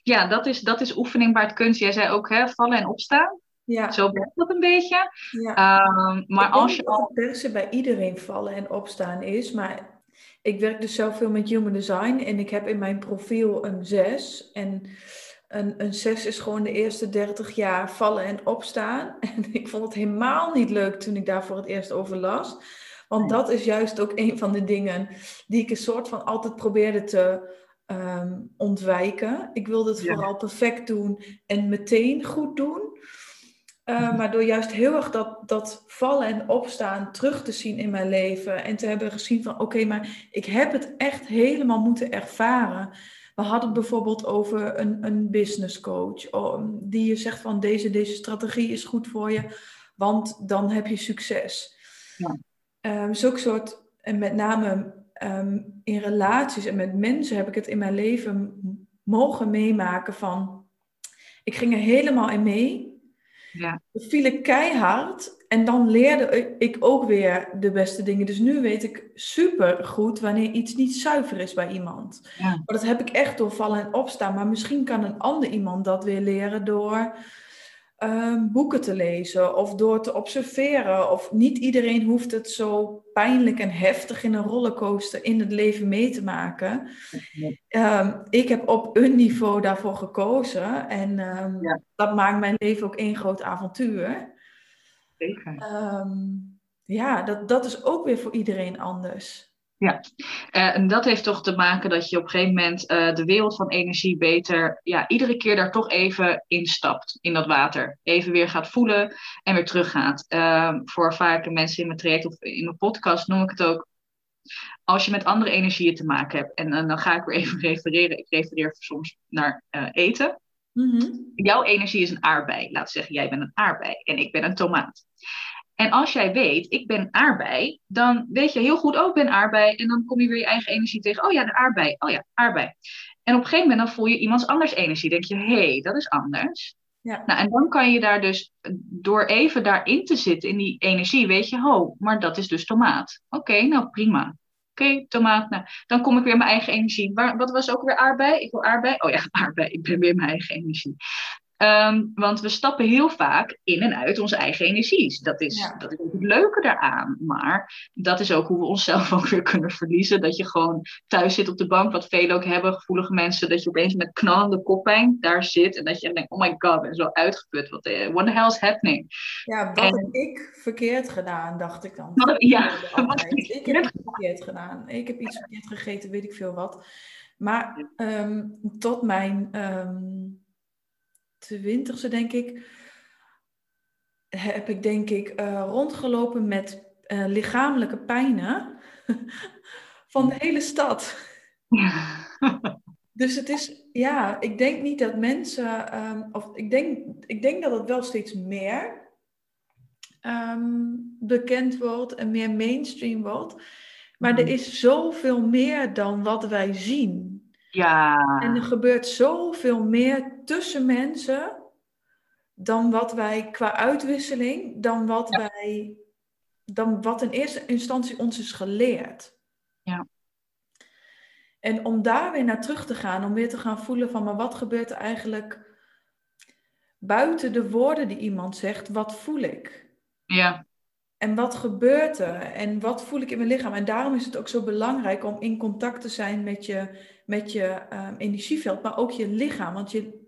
ja, dat is, dat is oefening waar het kunst. Jij zei ook, hè, vallen en opstaan. Ja. Zo werkt dat een beetje. Ja. Um, maar ik als je al. per se bij iedereen vallen en opstaan is, maar ik werk dus zelf veel met human design en ik heb in mijn profiel een 6. En een, een zes is gewoon de eerste 30 jaar vallen en opstaan. En ik vond het helemaal niet leuk toen ik daar voor het eerst over las. Want dat is juist ook een van de dingen die ik een soort van altijd probeerde te um, ontwijken. Ik wilde het ja. vooral perfect doen en meteen goed doen. Uh, maar door juist heel erg dat, dat vallen en opstaan terug te zien in mijn leven. En te hebben gezien van oké, okay, maar ik heb het echt helemaal moeten ervaren. We hadden het bijvoorbeeld over een, een business coach. Die je zegt van deze, deze strategie is goed voor je. Want dan heb je succes. Ja. Um, zulke soort, en met name um, in relaties en met mensen heb ik het in mijn leven mogen meemaken van... Ik ging er helemaal in mee. Ja. ik keihard en dan leerde ik ook weer de beste dingen. Dus nu weet ik super goed wanneer iets niet zuiver is bij iemand. Ja. Maar dat heb ik echt door vallen en opstaan. Maar misschien kan een ander iemand dat weer leren door um, boeken te lezen of door te observeren. Of niet iedereen hoeft het zo pijnlijk en heftig in een rollercoaster in het leven mee te maken. Um, ik heb op een niveau daarvoor gekozen en ja. dat maakt mijn leven ook één groot avontuur. Zeker. ja, dat, dat is ook weer voor iedereen anders. Ja, uh, en dat heeft toch te maken dat je op een gegeven moment uh, de wereld van energie beter, ja, iedere keer daar toch even instapt in dat water. Even weer gaat voelen en weer teruggaat. Uh, voor vaak mensen in mijn traject of in mijn podcast noem ik het ook. Als je met andere energieën te maken hebt, en dan ga ik weer even refereren. Ik refereer soms naar eh, eten. Mm -hmm. Jouw energie is een aardbei. We zeggen, jij bent een aardbei en ik ben een tomaat. En als jij weet, ik ben aardbei, dan weet je heel goed, oh, ik ben aardbei. En dan kom je weer je eigen energie tegen. Oh ja, de aardbei. Oh ja, aardbei. En op een gegeven moment dan voel je iemands anders energie. denk je, hé, hey, dat is anders. Ja. Nou, en dan kan je daar dus, door even daarin te zitten, in die energie, weet je, oh, maar dat is dus tomaat. Oké, nou prima. Oké, tomaat. Nou, dan kom ik weer mijn eigen energie. Waar, wat was ook weer aardbei? Ik wil aardbei. Oh ja, aardbei. Ik ben weer mijn eigen energie. Ehm, want we stappen heel vaak in en uit onze eigen energies. Dat is, dat is ook het leuke daaraan. Maar dat is ook hoe we onszelf ook weer kunnen verliezen. Dat je gewoon thuis zit op de bank, wat velen ook hebben, gevoelige mensen, dat je opeens met knallende koppijn daar zit. En dat je denkt, oh my god, ik ben zo uitgeput. What the, what the hell is happening? Ja, wat heb ik verkeerd gedaan, dacht ik dan. ja, ik heb iets verkeerd gedaan. Ik heb iets verkeerd gegeten, weet ik veel wat. Maar ehm, tot mijn... Ehm, twintigste, denk ik, heb ik denk ik uh, rondgelopen met uh, lichamelijke pijnen van de hele stad. dus het is, ja, ik denk niet dat mensen, um, of ik denk, ik denk dat het wel steeds meer um, bekend wordt en meer mainstream wordt. Maar er mm. is zoveel meer dan wat wij zien. Ja. En er gebeurt zoveel meer tussen mensen dan wat wij qua uitwisseling, dan wat wij, dan wat in eerste instantie ons is geleerd. Ja. En om daar weer naar terug te gaan, om weer te gaan voelen van, maar wat gebeurt er eigenlijk buiten de woorden die iemand zegt, wat voel ik? Ja. En wat gebeurt er? En wat voel ik in mijn lichaam? En daarom is het ook zo belangrijk om in contact te zijn met je, met je um, energieveld, maar ook je lichaam. Want je,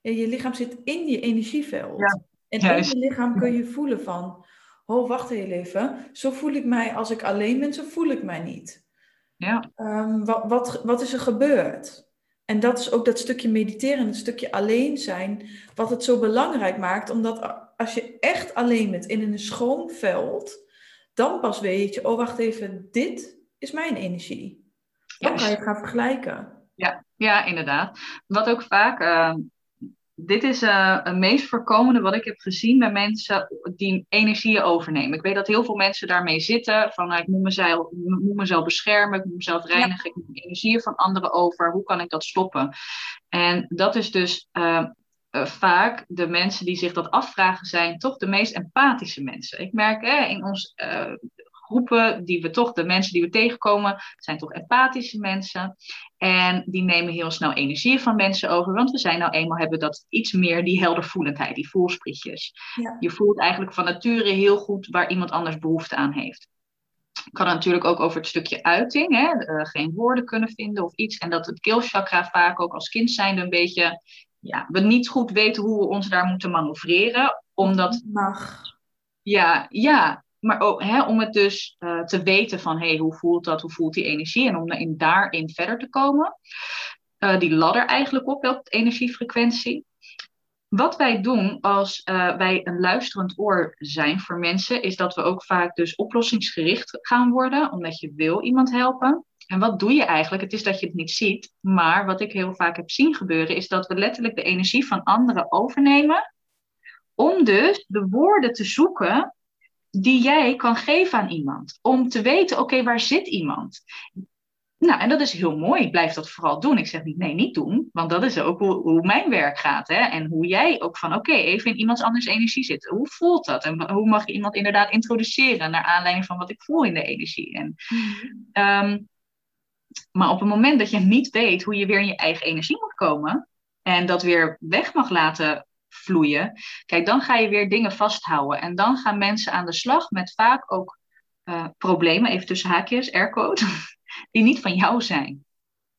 je lichaam zit in je energieveld. Ja, en in je lichaam kun je voelen van, oh wacht even, zo voel ik mij als ik alleen ben, zo voel ik mij niet. Ja. Um, wat, wat, wat is er gebeurd? En dat is ook dat stukje mediteren, het stukje alleen zijn, wat het zo belangrijk maakt. Omdat als je echt alleen bent in een schoon veld, dan pas weet je, oh wacht even, dit is mijn energie. Dan kan je het gaan vergelijken. Ja, ja inderdaad. Wat ook vaak, uh, dit is uh, het meest voorkomende wat ik heb gezien bij mensen die energieën overnemen. Ik weet dat heel veel mensen daarmee zitten, van nou, ik moet mezelf, moet mezelf beschermen, ik moet mezelf reinigen, ik neem energieën van anderen over, hoe kan ik dat stoppen? En dat is dus uh, uh, vaak de mensen die zich dat afvragen, zijn toch de meest empathische mensen. Ik merk hè, in ons uh, groepen, die we toch, de mensen die we tegenkomen, zijn toch empathische mensen. En die nemen heel snel energie van mensen over, want we zijn nou eenmaal, hebben dat iets meer, die heldervoelendheid, die voelsprietjes. Ja. Je voelt eigenlijk van nature heel goed waar iemand anders behoefte aan heeft. Kan natuurlijk ook over het stukje uiting, hè, uh, geen woorden kunnen vinden of iets. En dat het keelchakra vaak ook als kind zijnde een beetje ja, we niet goed weten hoe we ons daar moeten manoeuvreren. Omdat. Mag. Ja, ja. Maar hè, om het dus uh, te weten van hey, hoe voelt dat, hoe voelt die energie en om in, daarin verder te komen. Uh, die ladder eigenlijk op, welke energiefrequentie. Wat wij doen als uh, wij een luisterend oor zijn voor mensen, is dat we ook vaak dus oplossingsgericht gaan worden, omdat je wil iemand helpen. En wat doe je eigenlijk? Het is dat je het niet ziet, maar wat ik heel vaak heb zien gebeuren, is dat we letterlijk de energie van anderen overnemen, om dus de woorden te zoeken die jij kan geven aan iemand. Om te weten, oké, waar zit iemand? Nou, en dat is heel mooi. Ik blijf dat vooral doen. Ik zeg niet, nee, niet doen. Want dat is ook hoe, hoe mijn werk gaat. Hè? En hoe jij ook van, oké, even in iemands anders energie zitten. Hoe voelt dat? En hoe mag je iemand inderdaad introduceren naar aanleiding van wat ik voel in de energie? En, mm maar op het moment dat je niet weet hoe je weer in je eigen energie moet komen en dat weer weg mag laten vloeien, kijk, dan ga je weer dingen vasthouden. En dan gaan mensen aan de slag met vaak ook uh, problemen, even tussen haakjes, aircode, die niet van jou zijn.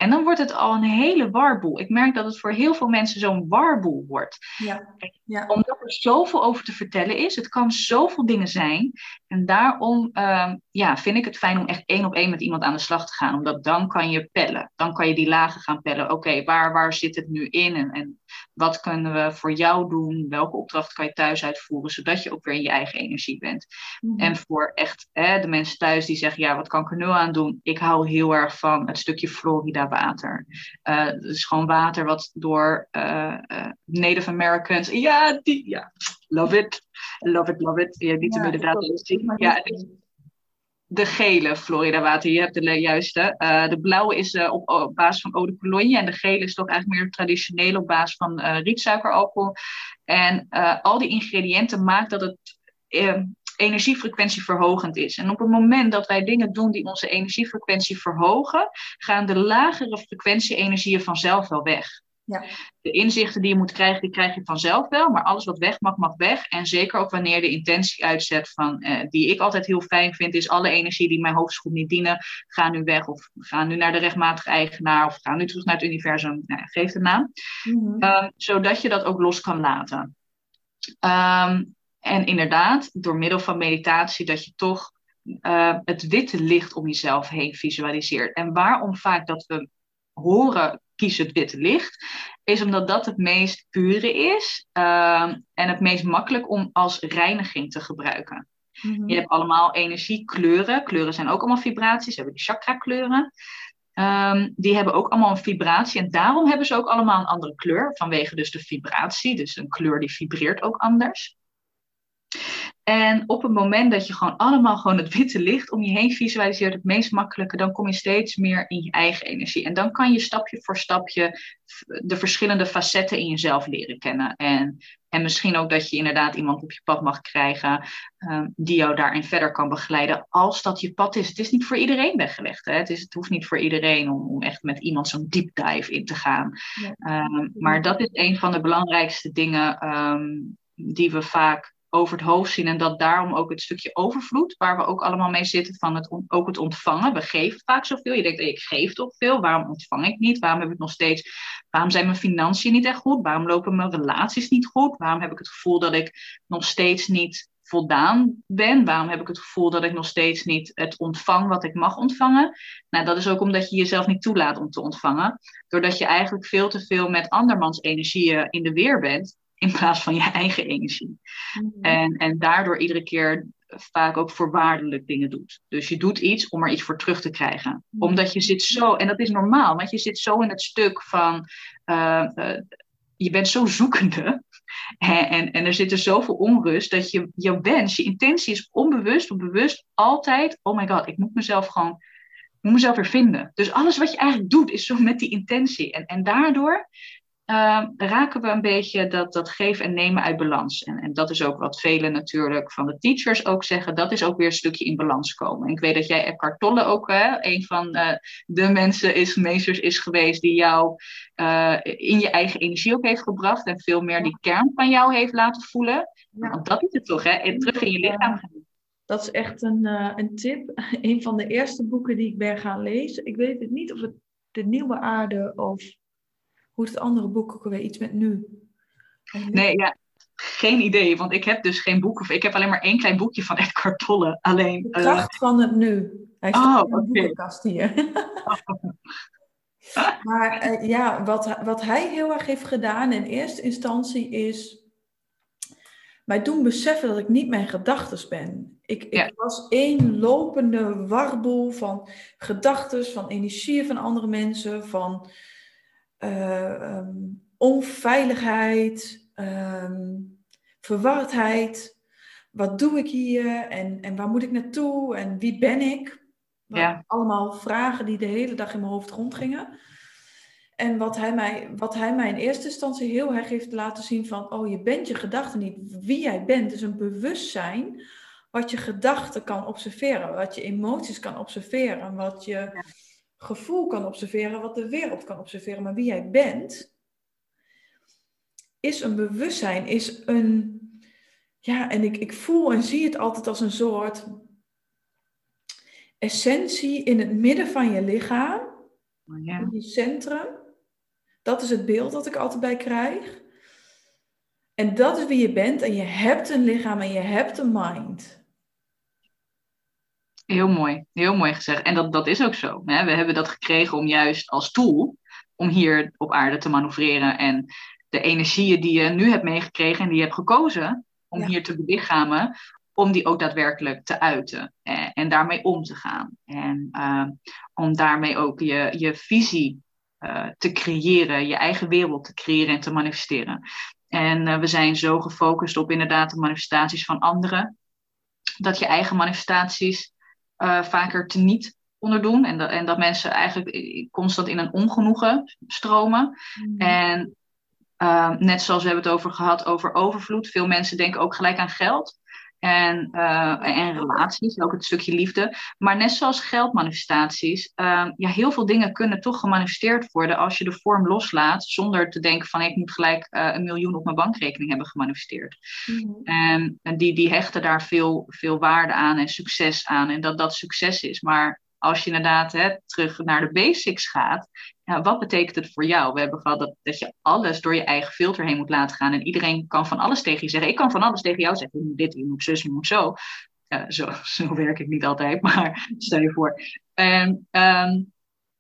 En dan wordt het al een hele warboel. Ik merk dat het voor heel veel mensen zo'n warboel wordt. Ja. Ja. Omdat er zoveel over te vertellen is. Het kan zoveel dingen zijn. En daarom uh, ja, vind ik het fijn om echt één op één met iemand aan de slag te gaan. Omdat dan kan je pellen. Dan kan je die lagen gaan pellen. Oké, waar, waar zit het nu in? En, en Wat kunnen we voor jou doen? Welke opdracht kan je thuis uitvoeren, zodat je ook weer in je eigen energie bent? Mhm. En voor echt hè, de mensen thuis die zeggen, ja, wat kan ik er nu aan doen? Ik hou heel erg van het stukje Florida water. Uh, is gewoon water wat door uh, uh, Native Americans, ja, die, ja, love it, love it, love it. Ja, niet ja, inderdaad. Ja, de gele Florida water. Je hebt de juiste. Uh, de blauwe is uh, op, basis van eau de cologne. En de gele is toch eigenlijk meer traditioneel op basis van uh, rietsuikeralcohol. En al die ingrediënten maken dat het energiefrequentieverhogend is. En op het moment dat wij dingen doen die onze energiefrequentie verhogen, gaan de lagere frequentie-energieën vanzelf wel weg. Ja. De inzichten die je moet krijgen, die krijg je vanzelf wel. Maar alles wat weg mag, mag weg. En zeker ook wanneer de intentie uitzet van, eh, die ik altijd heel fijn vind, is alle energie die mijn hoofd goed niet dienen, gaan nu weg. Of gaan nu naar de rechtmatige eigenaar. Of gaan nu terug naar het universum. Nou, geef de naam. Mhm. Ehm, zodat je dat ook los kan laten. Ehm, en inderdaad, door middel van meditatie, dat je toch uh, het witte licht om jezelf heen visualiseert. En waarom vaak dat we horen kies het witte licht, is omdat dat het meest pure is ehm, en het meest makkelijk om als reiniging te gebruiken. Mhm. Je hebt allemaal energiekleuren. Kleuren zijn ook allemaal vibraties. We hebben de chakra kleuren. Ehm, die hebben ook allemaal een vibratie en daarom hebben ze ook allemaal een andere kleur, vanwege dus de vibratie. Dus een kleur die vibreert ook anders. En op het moment dat je gewoon allemaal gewoon het witte licht om je heen visualiseert, het meest makkelijke, dan kom je steeds meer in je eigen energie. En dan kan je stapje voor stapje de verschillende facetten in jezelf leren kennen. En, en misschien ook dat je inderdaad iemand op je pad mag krijgen um, die jou daarin verder kan begeleiden, als dat je pad is. Het is niet voor iedereen weggelegd. Hè? Het, is, het hoeft niet voor iedereen om, om echt met iemand zo'n deep dive in te gaan. Um, maar dat is een van de belangrijkste dingen um, die we vaak over het hoofd zien. En dat daarom ook het stukje overvloed, waar we ook allemaal mee zitten, van het, ook het ontvangen. We geven vaak zoveel. Je denkt, ik geef toch veel. Waarom ontvang ik niet? Waarom heb ik nog steeds. Waarom zijn mijn financiën niet echt goed? Waarom lopen mijn relaties niet goed? Waarom heb ik het gevoel dat ik nog steeds niet voldaan ben? Waarom heb ik het gevoel dat ik nog steeds niet het ontvang wat ik mag ontvangen? Nou, dat is ook omdat je jezelf niet toelaat om te ontvangen. Doordat je eigenlijk veel te veel met andermans energieën in de weer bent in plaats van je eigen energie. Mhm. En, en daardoor iedere keer vaak ook voorwaardelijk dingen doet. Dus je doet iets om er iets voor terug te krijgen. Mhm. Omdat je zit zo, en dat is normaal, want je zit zo in het stuk van, uh, uh, je bent zo zoekende. En, en, en, er zit er zoveel onrust dat je, jouw wens, je intentie is onbewust of bewust altijd, oh my god, ik moet mezelf gewoon, ik moet mezelf weer vinden. Dus alles wat je eigenlijk doet is zo met die intentie. En, en daardoor uh, raken we een beetje dat, dat geven en nemen uit balans. En, en dat is ook wat velen natuurlijk van de teachers ook zeggen. Dat is ook weer een stukje in balans komen. En ik weet dat jij Eckhart Tolle ook hè, een van uh, de mensen is, meesters is geweest die jou uh, in je eigen energie ook heeft gebracht. En veel meer die kern van jou heeft laten voelen. Ja. Want dat is het toch, hè? En terug in je lichaam gaan. Dat is echt een, een tip. Een van de eerste boeken die ik ben gaan lezen. Ik weet het niet of het de nieuwe aarde of hoe het andere boek ook weer iets met nu? Nee, ja, geen idee, want ik heb dus geen boek. Ik heb alleen maar één klein boekje van Edgar Tolle. Alleen, de kracht uh... van het nu. Hij staat oh, in de boekenkast hier. maar uh, ja, wat, wat hij heel erg heeft gedaan in eerste instantie is mij doen beseffen dat ik niet mijn gedachten ben. Ik, ik was één lopende warboel van gedachten, van energieën van andere mensen, van uh, onveiligheid, um, verwardheid. Wat doe ik hier en, en waar moet ik naartoe en wie ben ik? Ja. Allemaal vragen die de hele dag in mijn hoofd rondgingen. En wat hij, mij, wat hij mij in eerste instantie heel erg heeft laten zien van, oh je bent je gedachten niet. Wie jij bent is een bewustzijn wat je gedachten kan observeren, wat je emoties kan observeren, wat je gevoel kan observeren, wat de wereld kan observeren, maar wie jij bent, is een bewustzijn, is een. Ja, en ik, ik voel en zie het altijd als een soort essentie in het midden van je lichaam, oh ja. in je centrum. Dat is het beeld dat ik altijd bij krijg. En dat is wie je bent en je hebt een lichaam en je hebt een mind. Heel mooi, heel mooi gezegd. En dat, dat is ook zo. Hè? We hebben dat gekregen om juist als tool om hier op aarde te manoeuvreren en de energieën die je nu hebt meegekregen en die je hebt gekozen om hier te belichamen, om die ook daadwerkelijk te uiten en, en daarmee om te gaan. En uh, om daarmee ook je, je visie uh, te creëren, je eigen wereld te creëren en te manifesteren. En uh, we zijn zo gefocust op inderdaad de manifestaties van anderen, dat je eigen manifestaties vaker te niet onderdoen. En dat, en dat mensen eigenlijk constant in een ongenoegen stromen. Mm. En uh, net zoals we hebben het over gehad over overvloed. Veel mensen denken ook gelijk aan geld. En, uh, en relaties, ook het stukje liefde. Maar net zoals geldmanifestaties, uh, ja, heel veel dingen kunnen toch gemanifesteerd worden als je de vorm loslaat, zonder te denken van ik moet gelijk uh, een miljoen op mijn bankrekening hebben gemanifesteerd. Mm en, en die, die hechten daar veel, veel waarde aan en succes aan en dat dat succes is. Maar als je inderdaad hè, terug naar de basics gaat, ja, wat betekent het voor jou? We hebben gehad dat, dat je alles door je eigen filter heen moet laten gaan. En iedereen kan van alles tegen je zeggen. Ik kan van alles tegen jou zeggen. Je moet dit, je moet zus, je moet zo. zo, zo werk ik niet altijd, maar stel je voor. En um,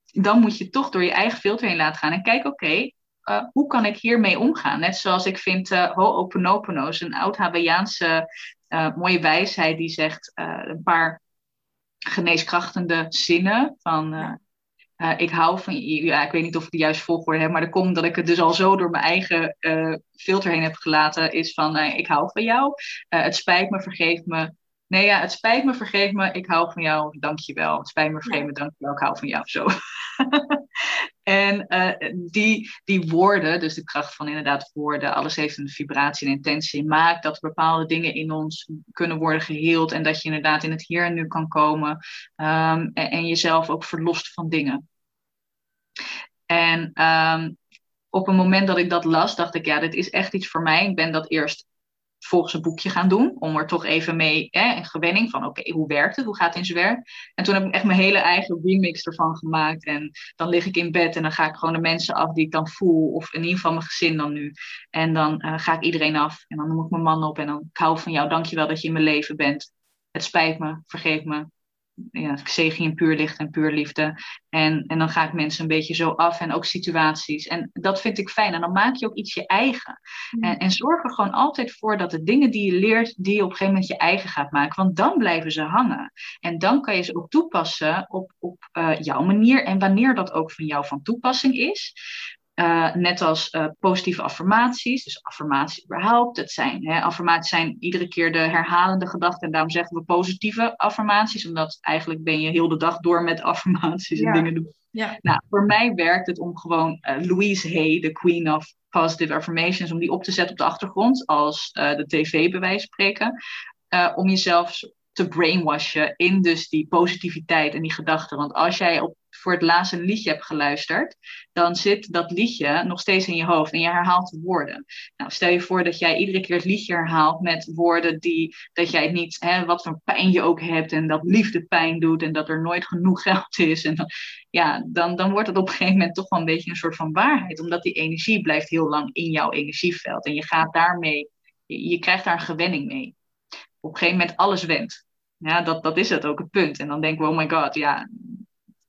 dan moet je toch door je eigen filter heen laten gaan. En kijk, oké, uh, hoe kan ik hiermee omgaan? Net zoals ik vind uh, Ho'oponopono, een oud Hawaiiaanse uh, mooie wijsheid die zegt een paar geneeskrachtende zinnen. Van uh, uh, ik hou van je. Ja, ik weet niet of ik de juiste volgorde heb, maar dat komt dat ik het dus al zo door mijn eigen uh, filter heen heb gelaten. Is van ik hou van jou. het spijt me, vergeef me. Nee, ja, het spijt me, vergeef me, ik hou van jou, dank je wel. Het spijt me, vergeef me, dank je wel, ik hou van jou, zo. en uh, die, die woorden, dus de kracht van inderdaad woorden, alles heeft een vibratie en intentie, maakt dat bepaalde dingen in ons kunnen worden geheeld en dat je inderdaad in het hier en nu kan komen um, en, jezelf ook verlost van dingen. En um, op een moment dat ik dat las, dacht ik, ja, dit is echt iets voor mij. Ik ben dat eerst volgens een boekje gaan doen. Om er toch even mee, hè, een gewenning van oké, hoe werkt het? Hoe gaat het in zijn werk? En toen heb ik echt mijn hele eigen remix ervan gemaakt. En dan lig ik in bed en dan ga ik gewoon de mensen af die ik dan voel. Of in ieder geval mijn gezin dan nu. En dan uh, ga ik iedereen af. En dan noem ik mijn man op. En dan ik hou van jou. Dankjewel dat je in mijn leven bent. Het spijt me. Vergeef me ja, ik zegen in puur licht en puur liefde. En, en dan ga ik mensen een beetje zo af en ook situaties. En dat vind ik fijn. En dan maak je ook iets je eigen. Mm. En, en zorg er gewoon altijd voor dat de dingen die je leert, die je op een gegeven moment je eigen gaat maken. Want dan blijven ze hangen. En dan kan je ze ook toepassen op, op uh, jouw manier. En wanneer dat ook van jou van toepassing is. Uh, net als uh, positieve affirmaties, dus affirmaties überhaupt. Het zijn, hè, affirmaties zijn iedere keer de herhalende gedachten. En daarom zeggen we positieve affirmaties, omdat eigenlijk ben je heel de dag door met affirmaties en dingen doen. Ja. Nou, voor mij werkt het om gewoon uh, Louise Hay, de queen of positive affirmations, om die op te zetten op de achtergrond als de tv bij wijze spreken. om jezelf te brainwashen in dus die positiviteit en die gedachten. Want als jij op voor het laatst een liedje hebt geluisterd, dan zit dat liedje nog steeds in je hoofd en je herhaalt de woorden. Nou, stel je voor dat jij iedere keer het liedje herhaalt met woorden die, dat jij niet, hè, wat voor pijn je ook hebt en dat liefde pijn doet en dat er nooit genoeg geld is. En ja, dan, dan wordt het op een gegeven moment toch wel een beetje een soort van waarheid, omdat die energie blijft heel lang in jouw energieveld en je gaat daarmee, je krijgt daar een gewenning mee. Op een gegeven moment alles wendt. Ja, dat, dat is het ook het punt. En dan denken we, oh my god, ja,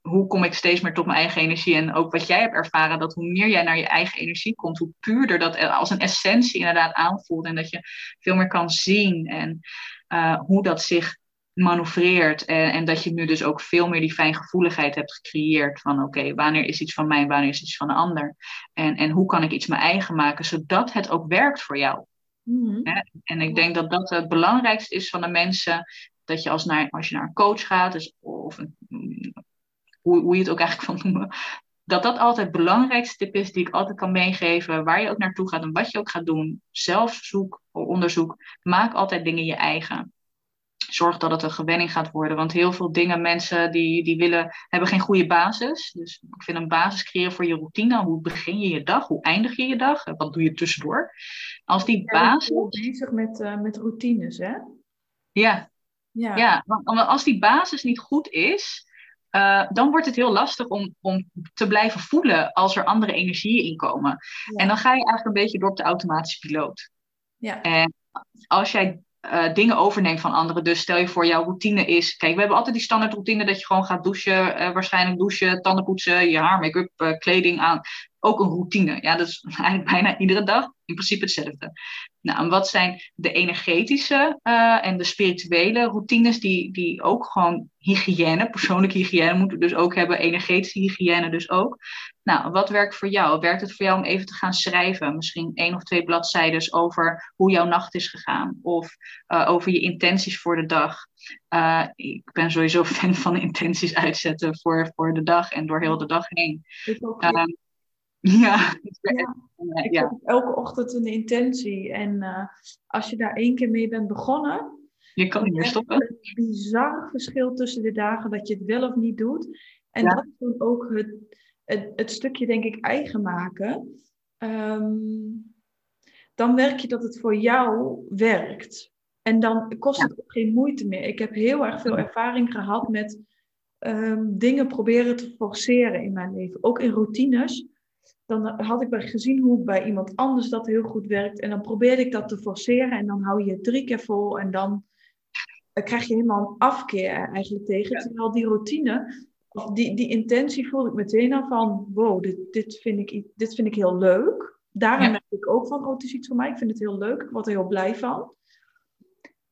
hoe kom ik steeds meer tot mijn eigen energie? En ook wat jij hebt ervaren, dat hoe meer jij naar je eigen energie komt, hoe puurder dat als een essentie inderdaad aanvoelt. En dat je veel meer kan zien en uh, hoe dat zich manoeuvreert. En, en, dat je nu dus ook veel meer die fijngevoeligheid hebt gecreëerd. Van oké, wanneer is iets van mij, wanneer is iets van de ander? En, en hoe kan ik iets mijn eigen maken, zodat het ook werkt voor jou? Mm En ik denk dat dat het belangrijkste is van de mensen. Dat je als, naar, als je naar een coach gaat, dus, of hoe, hoe je het ook eigenlijk van noemen. Dat dat altijd het belangrijkste tip is die ik altijd kan meegeven. Waar je ook naartoe gaat en wat je ook gaat doen. Zelf zoek, onderzoek. Maak altijd dingen je eigen. Zorg dat het een gewenning gaat worden. Want heel veel dingen, mensen die, die willen, hebben geen goede basis. Dus ik vind een basis creëren voor je routine. Hoe begin je je dag? Hoe eindig je je dag? Wat doe je tussendoor? Als die basis. Je bezig met, uh, met routines, hè? Ja. Ja. ja, want als die basis niet goed is, uh, dan wordt het heel lastig om, om te blijven voelen als er andere energieën inkomen. En dan ga je eigenlijk een beetje door op de automatische piloot. Ja. En als jij uh, dingen overneemt van anderen, dus stel je voor jouw routine is. Kijk, we hebben altijd die standaard routine dat je gewoon gaat douchen, uh, waarschijnlijk douchen, tanden poetsen, je haar, make-up, kleding aan. Ook een routine. Ja, dat is eigenlijk bijna iedere dag in principe hetzelfde. Nou, en wat zijn de energetische uh, en de spirituele routines die, die ook gewoon hygiëne, persoonlijke hygiëne moeten we dus ook hebben, energetische hygiëne dus ook. Nou, wat werkt voor jou? Werkt het voor jou om even te gaan schrijven? Misschien één of twee bladzijden over hoe jouw nacht is gegaan. Of uh, over je intenties voor de dag. Uh, ik ben sowieso fan van intenties uitzetten voor, voor de dag en door heel de dag heen. ja, ja. Ik ja. heb elke ochtend een intentie. En uh, als je daar één keer mee bent begonnen. Je kan niet meer stoppen. Het bizar verschil tussen de dagen dat je het wel of niet doet. En dat is dan ook het, het, het, stukje, denk ik, eigen maken. Um, dan merk je dat het voor jou werkt. En dan kost het ook geen moeite meer. Ik heb heel erg veel ervaring gehad met um, dingen proberen te forceren in mijn leven. Ook in routines dan had ik gezien hoe bij iemand anders dat heel goed werkt. En dan probeerde ik dat te forceren. En dan hou je het drie keer vol. En dan eh, krijg je helemaal een afkeer eigenlijk tegen. Terwijl die routine, of die, die intentie voelde ik meteen al van... Wow, dit, dit, vind, ik, dit vind ik heel leuk. Daarom merk ik ook van, oh, het is iets voor mij. Ik vind het heel leuk. Ik word er heel blij van.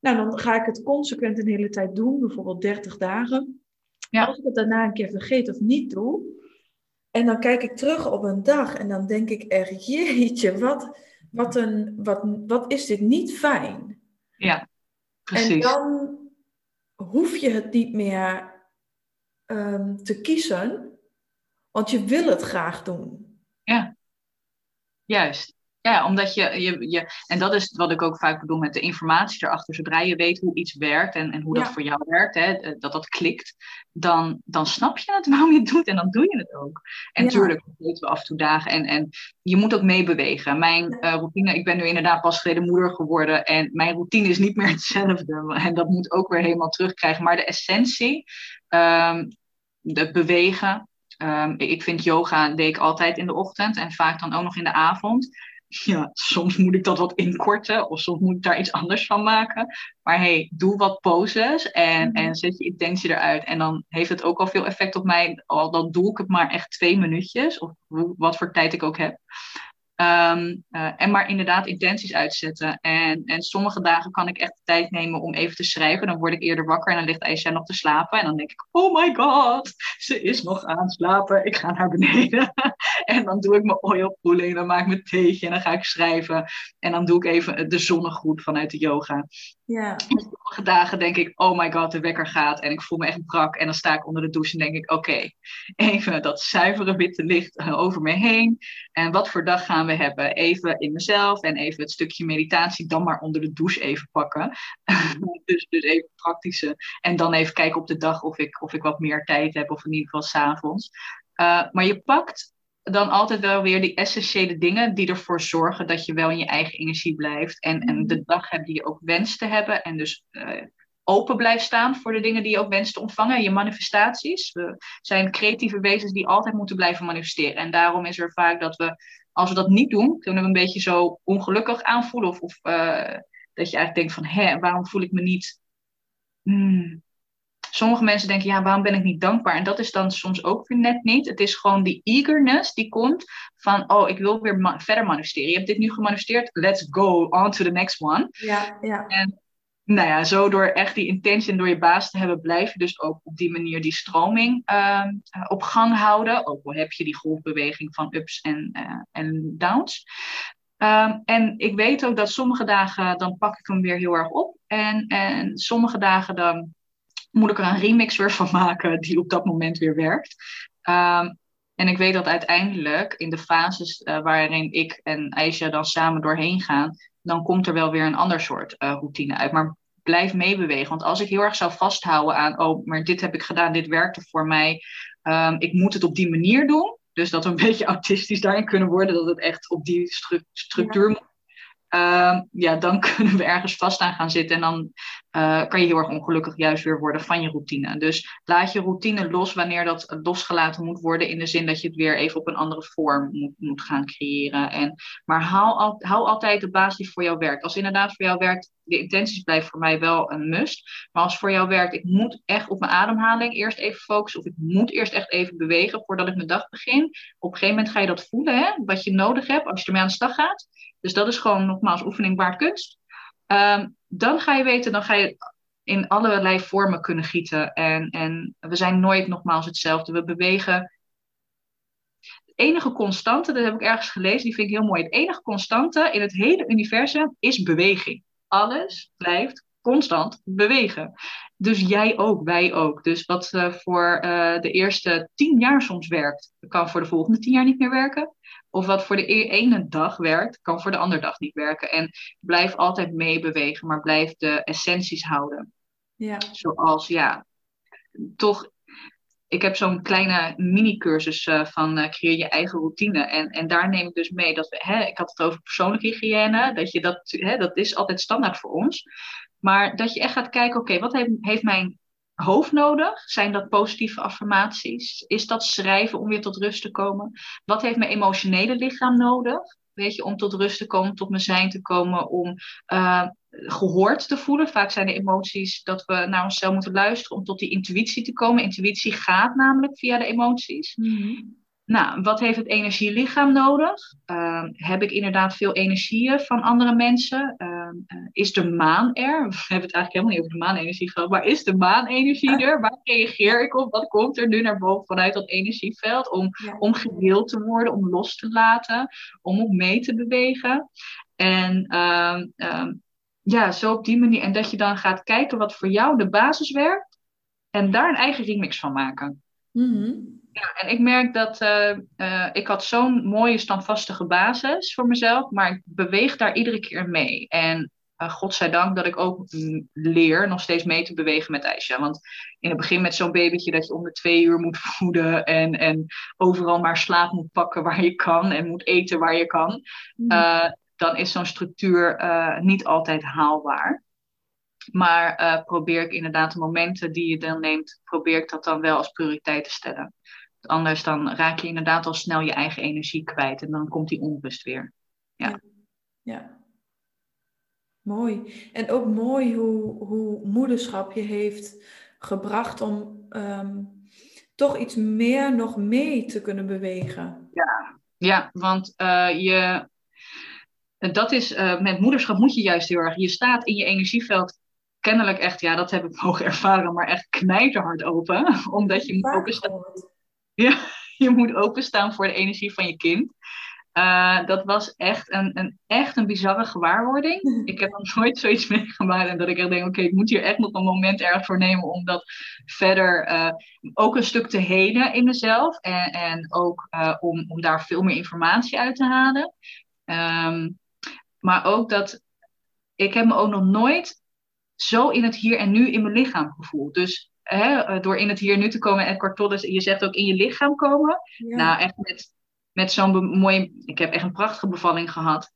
Nou, dan ga ik het consequent een hele tijd doen. Bijvoorbeeld 30 dagen. Ja. Als ik het daarna een keer vergeet of niet doe en dan kijk ik terug op een dag en dan denk ik echt, jeetje, wat, wat, een, wat, wat is dit niet fijn. Ja, precies. En dan hoef je het niet meer um, te kiezen, want je wil het graag doen. Ja, juist. Ja, omdat je, je, je, en dat is wat ik ook vaak bedoel met de informatie erachter. Zodra je weet hoe iets werkt en, en hoe dat voor jou werkt, hè, dat dat klikt, dan, dan snap je het waarom je het doet en dan doe je het ook. En natuurlijk ja. weten we af en toe dagen en, en je moet ook meebewegen. Mijn uh, routine, ik ben nu inderdaad pas geleden moeder geworden en mijn routine is niet meer hetzelfde. En dat moet ook weer helemaal terugkrijgen. Maar de essentie, um, de bewegen, um, ik vind yoga deed ik altijd in de ochtend en vaak dan ook nog in de avond ja, soms moet ik dat wat inkorten of soms moet ik daar iets anders van maken. Maar hey, doe wat poses en, mhm. en zet je intentie eruit. En dan heeft het ook al veel effect op mij. Al dan doe ik het maar echt twee minuutjes, of wat voor tijd ik ook heb. Ehm, eh, en maar inderdaad intenties uitzetten. En, en sommige dagen kan ik echt tijd nemen om even te schrijven. Dan word ik eerder wakker en dan ligt Aisha nog te slapen. En dan denk ik, oh my god, ze is nog aan het slapen. Ik ga naar beneden. en dan doe ik mijn oilpoeling, dan maak ik mijn theetje en dan ga ik schrijven. En dan doe ik even de zonnegroet vanuit de yoga. Ja. Sommige dagen denk ik, oh my god, de wekker gaat. En ik voel me echt brak. En dan sta ik onder de douche en denk ik, oké, even dat zuivere witte licht over me heen. En wat voor dag gaan we hebben? Even in mezelf en even het stukje meditatie dan maar onder de douche even pakken. dus, dus even praktische. En dan even kijken op de dag of ik, of ik wat meer tijd heb, of in ieder geval s'avonds. Uh, maar je pakt dan altijd wel weer die essentiële dingen die ervoor zorgen dat je wel in je eigen energie blijft. En, en de dag hebt die je ook wenst te hebben. En dus uh, open blijft staan voor de dingen die je ook wenst te ontvangen. Je manifestaties. We zijn creatieve wezens die altijd moeten blijven manifesteren. En daarom is er vaak dat we, als we dat niet doen, kunnen we een beetje zo ongelukkig aanvoelen. Of, of uh, dat je eigenlijk denkt van, hé, waarom voel ik me niet... Hmm, sommige mensen denken, ja, waarom ben ik niet dankbaar? En dat is dan soms ook weer net niet. Het is gewoon die eagerness die komt van, oh, ik wil weer verder manifesteren. Je hebt dit nu gemanifesteerd, let's go on to the next one. Ja, ja. En nou ja, zo door echt die intentie door je baas te hebben, blijf je dus ook op die manier die stroming uh, op gang houden. Ook al heb je die golfbeweging van ups en, uh, en downs. Um, en ik weet ook dat sommige dagen dan pak ik hem weer heel erg op. En, en sommige dagen dan moet ik er een remix weer van maken die op dat moment weer werkt. Um, en ik weet dat uiteindelijk in de fases uh, waarin ik en Aisha dan samen doorheen gaan, dan komt er wel weer een ander soort uh, routine uit. Maar blijf meebewegen. Want als ik heel erg zou vasthouden aan, oh, maar dit heb ik gedaan, dit werkte voor mij, um, ik moet het op die manier doen. Dus dat we een beetje autistisch daarin kunnen worden, dat het echt op die stru structuur moet uh, ja, dan kunnen we ergens vast aan gaan zitten. En dan uh, kan je heel erg ongelukkig juist weer worden van je routine. Dus laat je routine los wanneer dat losgelaten moet worden. In de zin dat je het weer even op een andere vorm moet, moet gaan creëren. En, maar hou, al, hou altijd de basis voor jou werkt. Als inderdaad voor jou werkt de intenties blijven voor mij wel een must. Maar als voor jou werkt, ik moet echt op mijn ademhaling eerst even focussen. Of ik moet eerst echt even bewegen voordat ik mijn dag begin. Op een gegeven moment ga je dat voelen, hè, wat je nodig hebt als je ermee aan de slag gaat. Dus dat is gewoon nogmaals oefening waard kunst. Ehm, dan ga je weten, dan ga je in allerlei vormen kunnen gieten. En, en we zijn nooit nogmaals hetzelfde. We bewegen. Het enige constante, dat heb ik ergens gelezen, die vind ik heel mooi. Het enige constante in het hele universum is beweging. Alles blijft constant bewegen. Dus jij ook, wij ook. Dus wat uh, voor uh, de eerste tien jaar soms werkt, kan voor de volgende tien jaar niet meer werken. Of wat voor de e-, ene dag werkt, kan voor de andere dag niet werken. En blijf altijd meebewegen, maar blijf de essenties houden. Ja. Zoals, ja, toch ik heb zo'n kleine mini-cursus uh, van uh, creëer je eigen routine. En, en daar neem ik dus mee dat we, hè, ik had het over persoonlijke hygiëne, dat je dat, hè, dat is altijd standaard voor ons. Maar dat je echt gaat kijken, oké, wat heeft, heeft mijn hoofd nodig? Zijn dat positieve affirmaties? Is dat schrijven om weer tot rust te komen? Wat heeft mijn emotionele lichaam nodig? Weet je, om tot rust te komen, tot mijn zijn te komen, om uh, gehoord te voelen. Vaak zijn de emoties dat we naar onszelf moeten luisteren om tot die intuïtie te komen. Intuïtie gaat namelijk via de emoties. Mm nou, wat heeft het energielichaam nodig? Uh, heb ik inderdaad veel energieën van andere mensen? Uh, is de maan er? We hebben het eigenlijk helemaal niet over de maanenergie gehad, maar is de maanenergie er? Waar reageer ik op? Wat komt er nu naar boven vanuit dat energieveld? Om, om geheeld te worden, om los te laten, om op mee te bewegen. En ehm, ehm, ja, zo op die manier. En dat je dan gaat kijken wat voor jou de basis werkt en daar een eigen remix van maken. Mm ja, en ik merk dat uh, uh, ik had zo'n mooie standvastige basis voor mezelf, maar ik beweeg daar iedere keer mee. En uh, godzijdank dat ik ook leer nog steeds mee te bewegen met Aisha. Want in het begin met zo'n babytje dat je om de twee uur moet voeden en, en overal maar slaap moet pakken waar je kan en moet eten waar je kan, mm. dan is zo'n structuur niet altijd haalbaar. Maar probeer ik inderdaad de momenten die je dan neemt, probeer ik dat dan wel als prioriteit te stellen. Anders dan raak je inderdaad al snel je eigen energie kwijt en dan komt die onrust weer. Ja. ja. Mooi. En ook mooi hoe, hoe moederschap je heeft gebracht om ehm, toch iets meer nog mee te kunnen bewegen. Ja, ja want uh, je, dat is, uh, met moederschap moet je juist heel erg, je staat in je energieveld kennelijk echt, ja, dat heb ik mogen ervaren, maar echt knijterhard open. Omdat je moet openstaan. Ja, je moet openstaan voor de energie van je kind. Uh, dat was echt een, een, echt een bizarre gewaarwording. Ik heb nog nooit zoiets meegemaakt en dat ik echt denk, oké, ik moet hier echt nog een moment erg voor nemen om dat verder uh, ook een stuk te helen in mezelf en, en ook uh, om, om daar veel meer informatie uit te halen. Um, maar ook dat ik heb me ook nog nooit zo in het hier en nu in mijn lichaam gevoeld. Dus hè, eh, door in het hier nu te komen. En Tolle, je zegt ook in je lichaam komen. Nou, echt met, met zo'n mooie... Ik heb echt een prachtige bevalling gehad.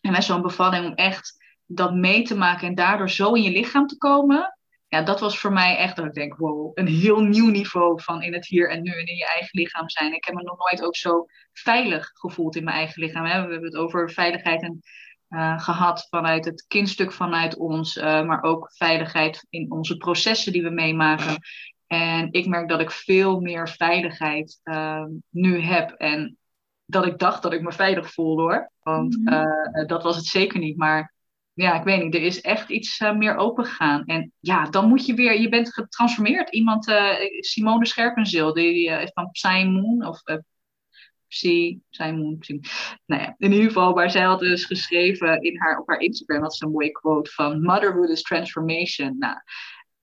En met zo'n bevalling om echt dat mee te maken en daardoor zo in je lichaam te komen. Ja, dat was voor mij echt dat ik denk, wow, een heel nieuw niveau van in het hier en nu en in je eigen lichaam zijn. Ik heb me nog nooit ook zo veilig gevoeld in mijn eigen lichaam. Hè? We hebben het over veiligheid en uh, gehad vanuit het kindstuk vanuit ons, uh, maar ook veiligheid in onze processen die we meemaken. En ik merk dat ik veel meer veiligheid uh, nu heb. En dat ik dacht dat ik me veilig voelde hoor. Want mm-hmm. dat was het zeker niet. Maar ja, ik weet niet, er is echt iets meer open gegaan. En ja, dan moet je weer, je bent getransformeerd. Iemand, Simone Scherpenzeel, die van Psy Moon, of Psy, Simon, Psy. Nou ja, in ieder geval, maar zij had dus geschreven in haar, op haar Instagram, had ze een mooie quote van Motherhood is transformation. Nou,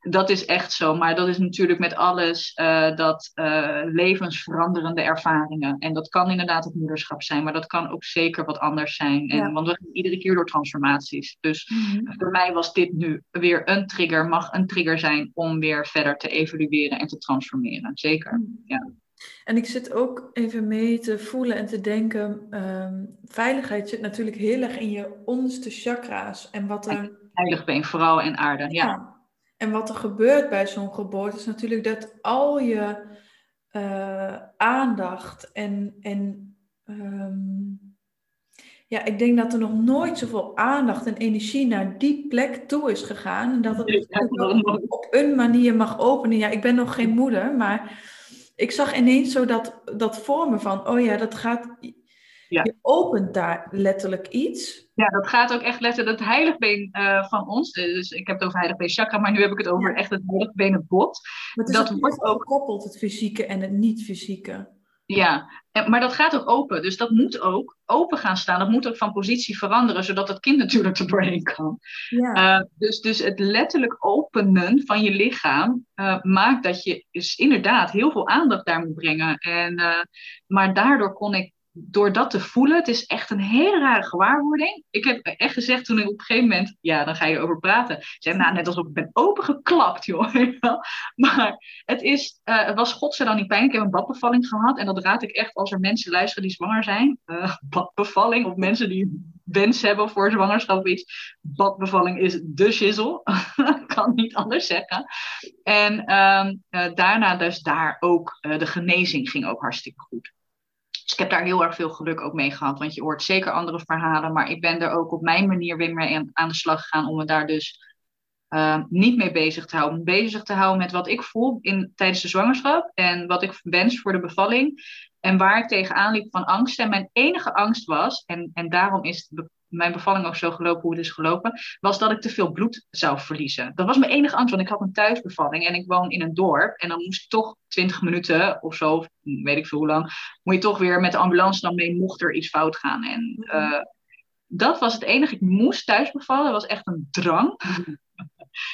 dat is echt zo, maar dat is natuurlijk met alles uh, dat uh, levensveranderende ervaringen. En dat kan inderdaad het moederschap zijn, maar dat kan ook zeker wat anders zijn. En, Want we gaan iedere keer door transformaties. Dus mm voor mij was dit nu weer een trigger, mag een trigger zijn om weer verder te evolueren en te transformeren. Zeker, mhm. ja. En ik zit ook even mee te voelen en te denken, um, veiligheid zit natuurlijk heel erg in je onderste chakra's. En wat er... Heilig ben, vooral in aarde, ja. En wat er gebeurt bij zo'n geboorte is natuurlijk dat al je uh, aandacht en, en um, Ja, ik denk dat er nog nooit zoveel aandacht en energie naar die plek toe is gegaan. En dat het op een manier mag openen. Ja, ik ben nog geen moeder, maar ik zag ineens zo dat, dat vormen van, oh ja, dat gaat, ja. je opent daar letterlijk iets. Ja, dat gaat ook echt letterlijk het heiligbeen uh, van ons. Dus ik heb het over heiligbeen chakra, maar nu heb ik het over echt het heiligbeen, het bot. dat wordt ook gekoppeld, het fysieke en het niet-fysieke. Ja, maar dat gaat ook open. Dus dat moet ook open gaan staan. Dat moet ook van positie veranderen, zodat het kind natuurlijk er doorheen kan. Ja. Uh, dus, dus het letterlijk openen van je lichaam uh, maakt dat je dus inderdaad heel veel aandacht daar moet brengen. En, uh, maar daardoor kon ik door dat te voelen, het is echt een hele rare gewaarwording. Ik heb echt gezegd toen ik op een gegeven moment, ja, dan ga je over praten. Ik zei, nou, net alsof ik ben opengeklapt, joh. maar het, is, uh, het was godzijdank niet pijn. Ik heb een badbevalling gehad en dat raad ik echt als er mensen luisteren die zwanger zijn. Uh, badbevalling of mensen die wens hebben voor zwangerschap of iets. Badbevalling is de shizzle. kan niet anders zeggen. En uh, daarna dus daar ook, de genezing ging ook hartstikke goed. Dus ik heb daar heel erg veel geluk ook mee gehad. Want je hoort zeker andere verhalen. Maar ik ben er ook op mijn manier weer mee aan, de slag gegaan. Om me daar dus uh, niet mee bezig te houden. Bezig te houden met wat ik voel in, tijdens de zwangerschap. En wat ik wens voor de bevalling. En waar ik tegenaan liep van angst. En mijn enige angst was. En, en daarom is het mijn bevalling ook zo gelopen hoe het is gelopen, was dat ik te veel bloed zou verliezen. Dat was mijn enige angst, want ik had een thuisbevalling en ik woon in een dorp. En dan moest ik toch 20 minuten of zo, weet ik veel hoe lang, moet je toch weer met de ambulance dan mee, mocht er iets fout gaan. En uh, dat was het enige. Ik moest thuis bevallen, dat was echt een drang.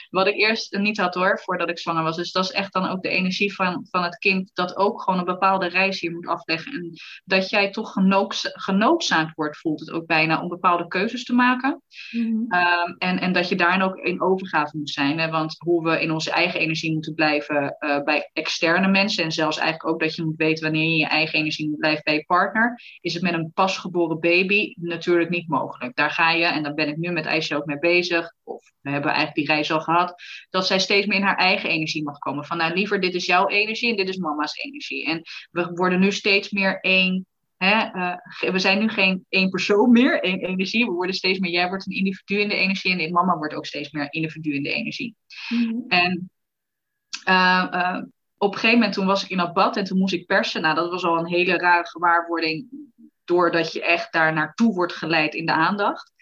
Wat ik eerst niet had hoor, voordat ik zwanger was. Dus dat is echt dan ook de energie van, van het kind dat ook gewoon een bepaalde reis hier moet afleggen. En dat jij toch genoodzaakt wordt, voelt het ook bijna, om bepaalde keuzes te maken. Mhm. Ehm, en, en dat je daarin ook in overgave moet zijn. Hè? Want hoe we in onze eigen energie moeten blijven uh, bij externe mensen. En zelfs eigenlijk ook dat je moet weten wanneer je in je eigen energie moet blijven bij je partner. Is het met een pasgeboren baby natuurlijk niet mogelijk. Daar ga je, en daar ben ik nu met IJsje ook mee bezig. Of we hebben eigenlijk die reis al gehad, dat zij steeds meer in haar eigen energie mag komen. Van nou liever, dit is jouw energie en dit is mama's energie. En we worden nu steeds meer één. Hè, uh, we zijn nu geen één persoon meer, één energie. We worden steeds meer, jij wordt een individu in de energie en mama wordt ook steeds meer individu in de energie. Mhm. En uh, uh, op een gegeven moment toen was ik in dat bad en toen moest ik persen. Nou, dat was al een hele rare gewaarwording, doordat je echt daar naartoe wordt geleid in de aandacht.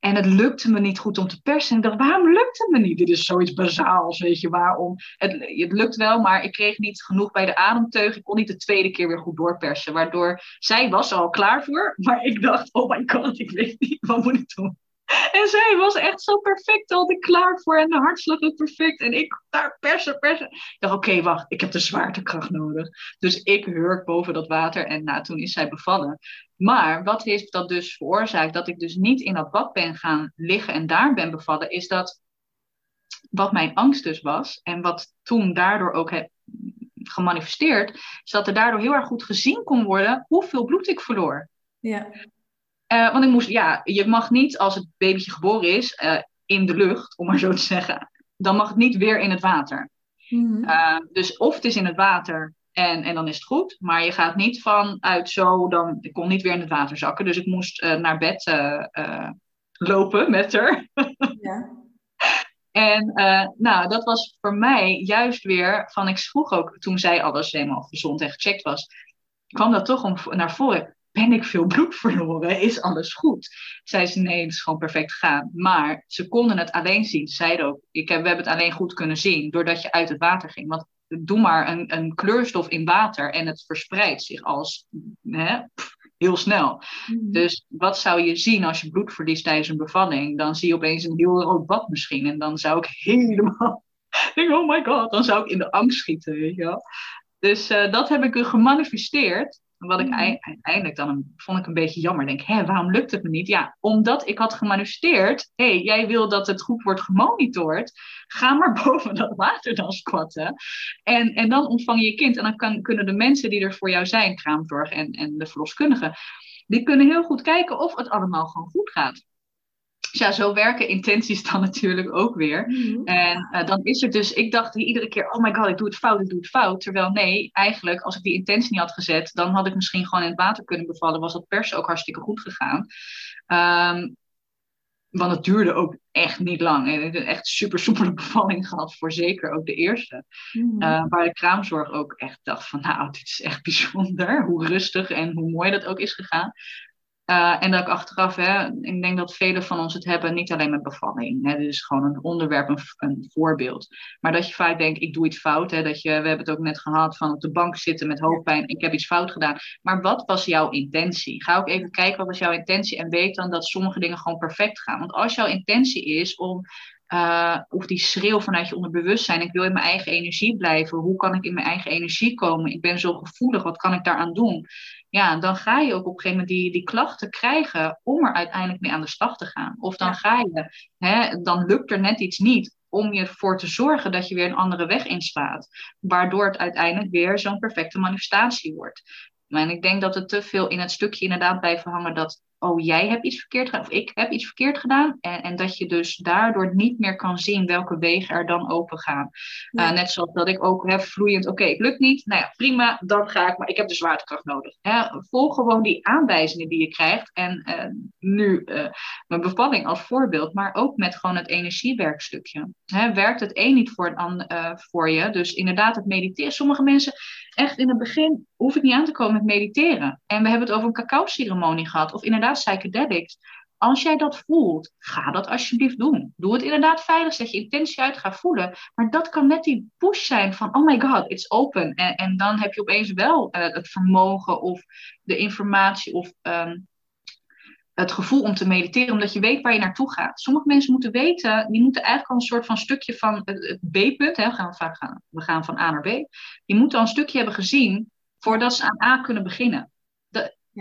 En het lukte me niet goed om te persen. En ik dacht, waarom lukt het me niet? Dit is zoiets bazaals, weet je, waarom? Het, het lukt wel, maar ik kreeg niet genoeg bij de ademteug. Ik kon niet de tweede keer weer goed doorpersen. Waardoor zij was er al klaar voor. Maar ik dacht, oh my god, ik weet niet, wat moet ik doen? En zij was echt zo perfect, al ik klaar voor en de hartslag ook perfect. En ik daar persen, persen. Ik dacht, oké, wacht, ik heb de zwaartekracht nodig. Dus ik hurk boven dat water en nou, toen is zij bevallen. Maar wat heeft dat dus veroorzaakt dat ik dus niet in dat bad ben gaan liggen en daar ben bevallen, is dat wat mijn angst dus was en wat toen daardoor ook heb gemanifesteerd, is dat er daardoor heel erg goed gezien kon worden hoeveel bloed ik verloor. Ja. Uh, want ik moest, ja, je mag niet als het babytje geboren is uh, in de lucht, om maar zo te zeggen, dan mag het niet weer in het water. Mm -hmm. dus of het is in het water en, en dan is het goed. Maar je gaat niet vanuit zo, dan, ik kon niet weer in het water zakken. Dus ik moest uh, naar bed uh, uh, lopen met haar. Ja. en nou, dat was voor mij juist weer van, ik vroeg ook toen zij alles helemaal gezond en gecheckt was, kwam dat toch om, naar voren. Ben ik veel bloed verloren? Is alles goed? Zei ze, nee, het is gewoon perfect gegaan. Maar ze konden het alleen zien. Ze zeiden ook, ik heb, we hebben het alleen goed kunnen zien doordat je uit het water ging. Want doe maar een, een kleurstof in water en het verspreidt zich als hè, heel snel. Mhm. Dus wat zou je zien als je bloed verliest tijdens een bevalling? Dan zie je opeens een heel rood bad misschien. En dan zou ik helemaal denk, oh my god, dan zou ik in de angst schieten, weet je wel. Dus uh, dat heb ik gemanifesteerd. Wat ik mm. uiteindelijk dan vond ik een beetje jammer. Denk, hé, waarom lukt het me niet? Ja, omdat ik had gemanifesteerd. Hé, hey, jij wil dat het goed wordt gemonitord. Ga maar boven dat water dan squatten. En, en dan ontvang je je kind. En dan kan, kunnen de mensen die er voor jou zijn, kraamzorg en, en de verloskundigen, die kunnen heel goed kijken of het allemaal gewoon goed gaat. Dus ja, zo werken intenties dan natuurlijk ook weer. Mhm. En uh, dan is er dus, ik dacht iedere keer, oh my god, ik doe het fout, ik doe het fout. Terwijl nee, eigenlijk, als ik die intentie niet had gezet, dan had ik misschien gewoon in het water kunnen bevallen. Was dat pers ook hartstikke goed gegaan. Um, want het duurde ook echt niet lang. En ik heb echt super soepele bevalling gehad, voor zeker ook de eerste. Mm waar de kraamzorg ook echt dacht van, nou, dit is echt bijzonder. Hoe rustig en hoe mooi dat ook is gegaan. Uh, en dat ik achteraf, hè, ik denk dat velen van ons het hebben, niet alleen met bevalling. Hè, dit is gewoon een onderwerp, een, een, voorbeeld. Maar dat je vaak denkt, ik doe iets fout. Hè, dat je, we hebben het ook net gehad van op de bank zitten met hoofdpijn, ik heb iets fout gedaan. Maar wat was jouw intentie? Ga ook even kijken, wat was jouw intentie? En weet dan dat sommige dingen gewoon perfect gaan. Want als jouw intentie is om uh, of die schreeuw vanuit je onderbewustzijn. Ik wil in mijn eigen energie blijven. Hoe kan ik in mijn eigen energie komen? Ik ben zo gevoelig. Wat kan ik daaraan doen? Ja, dan ga je ook op een gegeven moment die, die klachten krijgen om er uiteindelijk mee aan de slag te gaan. Of dan ga je, hè, dan lukt er net iets niet om je ervoor te zorgen dat je weer een andere weg inslaat. Waardoor het uiteindelijk weer zo'n perfecte manifestatie wordt. En ik denk dat het te veel in het stukje inderdaad blijven hangen dat oh, jij hebt iets verkeerd gedaan, of ik heb iets verkeerd gedaan. En, en dat je dus daardoor niet meer kan zien welke wegen er dan open gaan. Eh, net zoals dat ik ook heb vloeiend, oké, het lukt niet. Nou ja, prima, dan ga ik, maar ik heb de zwaartekracht nodig. Hè? Volg gewoon die aanwijzingen die je krijgt. En uh, nu uh, mijn bevalling als voorbeeld, maar ook met gewoon het energiewerkstukje. Hè? Werkt het een niet voor, het voor je? Dus inderdaad, het mediteren. Sommige mensen, echt in het begin, hoef ik niet aan te komen met mediteren. En we hebben het over een cacao-ceremonie gehad. Of inderdaad psychedelics. Als jij dat voelt, ga dat alsjeblieft doen. Doe het inderdaad veilig, zet je intentie uit, ga voelen. Maar dat kan net die push zijn van, oh my god, it's open. En, en dan heb je opeens wel uh, het vermogen of de informatie of um, het gevoel om te mediteren, omdat je weet waar je naartoe gaat. Sommige mensen moeten weten, die moeten eigenlijk al een soort van stukje van het, B-punt, we gaan vaak gaan, we gaan van A naar B, die moeten al een stukje hebben gezien voordat ze aan A kunnen beginnen.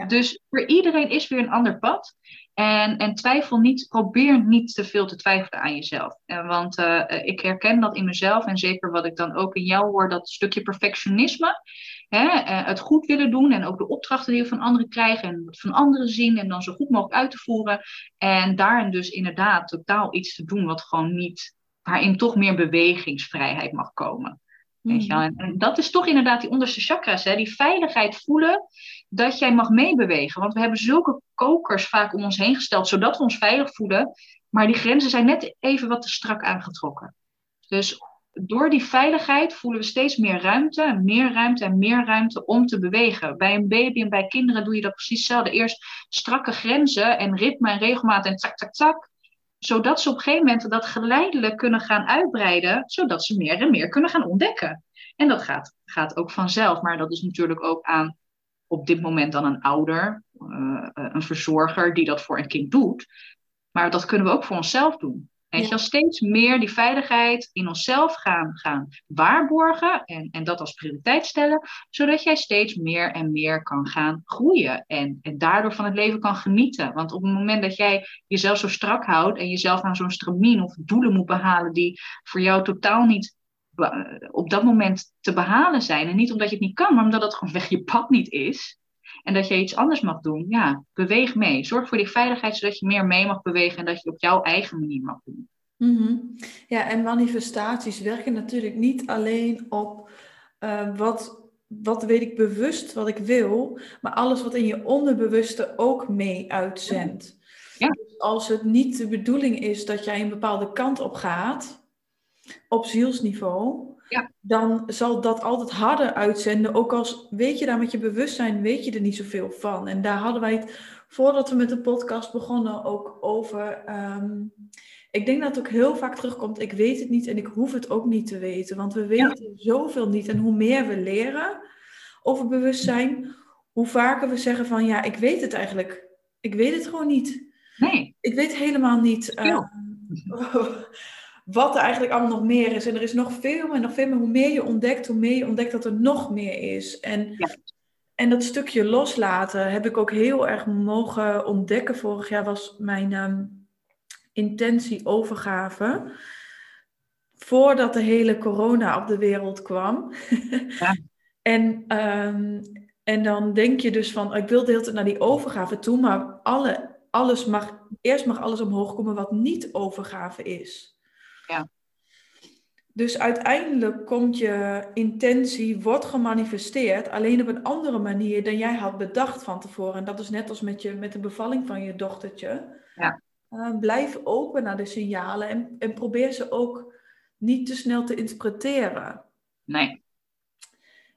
Dus voor iedereen is weer een ander pad. En, en twijfel niet, probeer niet te veel te twijfelen aan jezelf. En, want uh, ik herken dat in mezelf en zeker wat ik dan ook in jou hoor, dat stukje perfectionisme. Hè, het goed willen doen en ook de opdrachten die we van anderen krijgen en wat van anderen zien en dan zo goed mogelijk uit te voeren. En daarin dus inderdaad totaal iets te doen wat gewoon niet, waarin toch meer bewegingsvrijheid mag komen. Weet je mhm. En dat is toch inderdaad die onderste chakras, hè? die veiligheid voelen dat jij mag meebewegen. Want we hebben zulke kokers vaak om ons heen gesteld, zodat we ons veilig voelen. Maar die grenzen zijn net even wat te strak aangetrokken. Dus door die veiligheid voelen we steeds meer ruimte, meer ruimte en meer ruimte om te bewegen. Bij een baby en bij kinderen doe je dat precies hetzelfde. Eerst strakke grenzen en ritme en regelmaat en tak, tak, tak zodat ze op een gegeven moment dat geleidelijk kunnen gaan uitbreiden, zodat ze meer en meer kunnen gaan ontdekken. En dat gaat, gaat ook vanzelf, maar dat is natuurlijk ook aan op dit moment dan een ouder, uh, een verzorger die dat voor een kind doet. Maar dat kunnen we ook voor onszelf doen. En je, steeds meer die veiligheid in onszelf gaan, gaan waarborgen en, en dat als prioriteit stellen, zodat jij steeds meer en meer kan gaan groeien en, en daardoor van het leven kan genieten. Want op het moment dat jij jezelf zo strak houdt en jezelf aan zo'n stramien of doelen moet behalen die voor jou totaal niet op dat moment te behalen zijn. En niet omdat je het niet kan, maar omdat het gewoon weg je pad niet is en dat je iets anders mag doen, ja, beweeg mee. Zorg voor die veiligheid, zodat je meer mee mag bewegen en dat je op jouw eigen manier mag doen. Mhm. Ja, en manifestaties werken natuurlijk niet alleen op uh, wat, wat weet ik bewust wat ik wil, maar alles wat in je onderbewuste ook mee uitzendt. Ja. Dus als het niet de bedoeling is dat jij een bepaalde kant op gaat, op zielsniveau, ja. dan zal dat altijd harder uitzenden. Ook als weet je daar met je bewustzijn, weet je er niet zoveel van. En daar hadden wij het voordat we met de podcast begonnen ook over. Ehm, ik denk dat het ook heel vaak terugkomt. Ik weet het niet en ik hoef het ook niet te weten. Want we weten zoveel niet. En hoe meer we leren over bewustzijn, hoe vaker we zeggen van ja, ik weet het eigenlijk. Ik weet het gewoon niet. Nee. Ik weet helemaal niet. Uh, wat er eigenlijk allemaal nog meer is. En er is nog veel meer, nog veel meer. Hoe meer je ontdekt, hoe meer je ontdekt dat er nog meer is. En, en dat stukje loslaten heb ik ook heel erg mogen ontdekken. Vorig jaar was mijn um, intentie overgave. Voordat de hele corona op de wereld kwam. Ja. en, um, en dan denk je dus van, ik wil de hele tijd naar die overgave toe, maar alle alles mag, eerst mag alles omhoog komen wat niet overgave is. Ja. Dus uiteindelijk komt je intentie, wordt gemanifesteerd, alleen op een andere manier dan jij had bedacht van tevoren. En dat is net als met, je, met de bevalling van je dochtertje. Ja. Uh, blijf open naar de signalen en, en probeer ze ook niet te snel te interpreteren. Nee.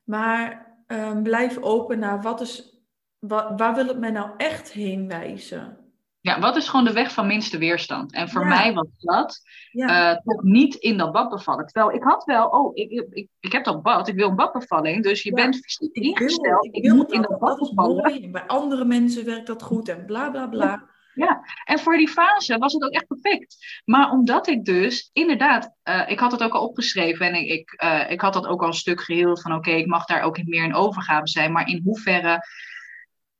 Maar uh, blijf open naar wat is, wa waar wil het mij nou echt heen wijzen? Ja, wat is gewoon de weg van minste weerstand? En voor Ja. mij was dat Ja, eh, toch niet in dat bad bevallen. Terwijl ik had wel, oh, ik, ik, ik, heb dat bad, ik wil een badbevalling. Dus je Ja, bent fysiek ik wil, ingesteld, ik ik wil moet in dat, bad bevallen. bij andere mensen werkt dat goed en bla bla bla. En voor die fase was het ook echt perfect. Maar omdat ik dus, inderdaad, eh, ik had het ook al opgeschreven en ik, ik, eh, ik had dat ook al een stuk geheeld van oké, ik mag daar ook meer in overgave zijn. Maar in hoeverre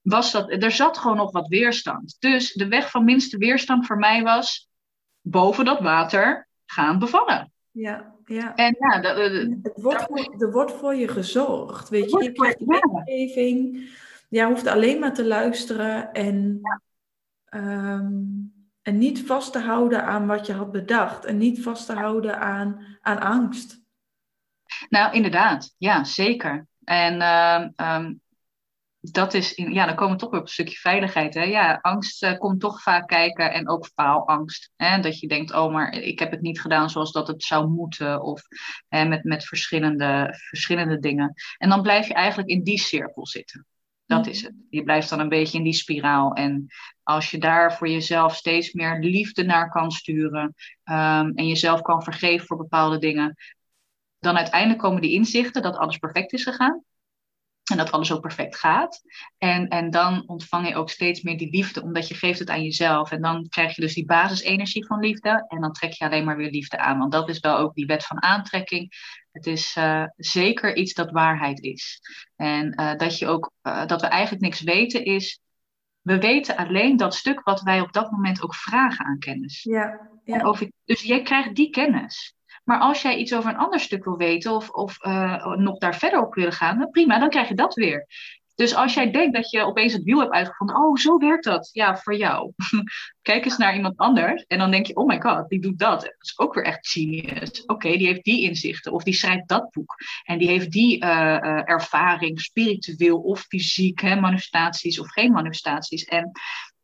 was dat, er zat gewoon nog wat weerstand. Dus de weg van minste weerstand voor mij was boven dat water gaan bevallen. Ja, ja. En ja, dat, Het wordt voor, er wordt voor je gezorgd. Weet je, je krijgt ingeving. Je hoeft alleen maar te luisteren en, ehm, en niet vast te houden aan wat je had bedacht. En niet vast te houden aan, aan angst. Nou, inderdaad. Ja, zeker. En ehm, ehm, dat is, in, ja, dan komen we toch weer op een stukje veiligheid. Hè? Ja, angst eh, komt toch vaak kijken en ook faalangst. Hè? Dat je denkt, oh, maar ik heb het niet gedaan zoals dat het zou moeten. Of hè, met, met verschillende, verschillende dingen. En dan blijf je eigenlijk in die cirkel zitten. Dat is het. Je blijft dan een beetje in die spiraal. En als je daar voor jezelf steeds meer liefde naar kan sturen. ehm, en jezelf kan vergeven voor bepaalde dingen dan uiteindelijk komen die inzichten dat alles perfect is gegaan. En dat alles ook perfect gaat. En, en dan ontvang je ook steeds meer die liefde, omdat je geeft het aan jezelf. En dan krijg je dus die basisenergie van liefde. En dan trek je alleen maar weer liefde aan. Want dat is wel ook die wet van aantrekking. Het is eh, zeker iets dat waarheid is. En eh, dat, je ook, eh, dat we eigenlijk niks weten is. We weten alleen dat stuk wat wij op dat moment ook vragen aan kennis. Ja, ja. dus jij krijgt die kennis. Maar als jij iets over een ander stuk wil weten of, of eh, nog daar verder op willen gaan, prima, dan krijg je dat weer. Dus als jij denkt dat je opeens het wiel hebt uitgevonden, oh, zo werkt dat. Ja, voor jou. Kijk eens naar iemand anders en dan denk je, oh my god, die doet dat. Dat is ook weer echt genius. Oké, die heeft die inzichten of die schrijft dat boek. En die heeft die eh, eh, ervaring, spiritueel of fysiek, hè, manifestaties of geen manifestaties. En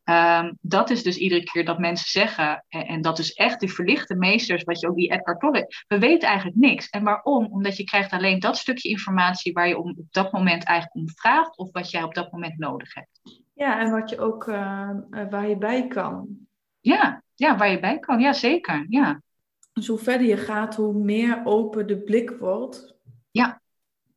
Ehm, dat is dus iedere keer dat mensen zeggen, en, en dat is echt die verlichte meesters, wat je ook die Eckhart Tolle, we weten eigenlijk niks. En waarom? Omdat je krijgt alleen dat stukje informatie waar je om, op dat moment eigenlijk om vraagt, of wat jij op dat moment nodig hebt. ja, en wat je ook, eh, eh, waar je bij kan. Ja, ja, waar je bij kan, ja zeker. Ja, Dus hoe verder je gaat, hoe meer open de blik wordt. Ja.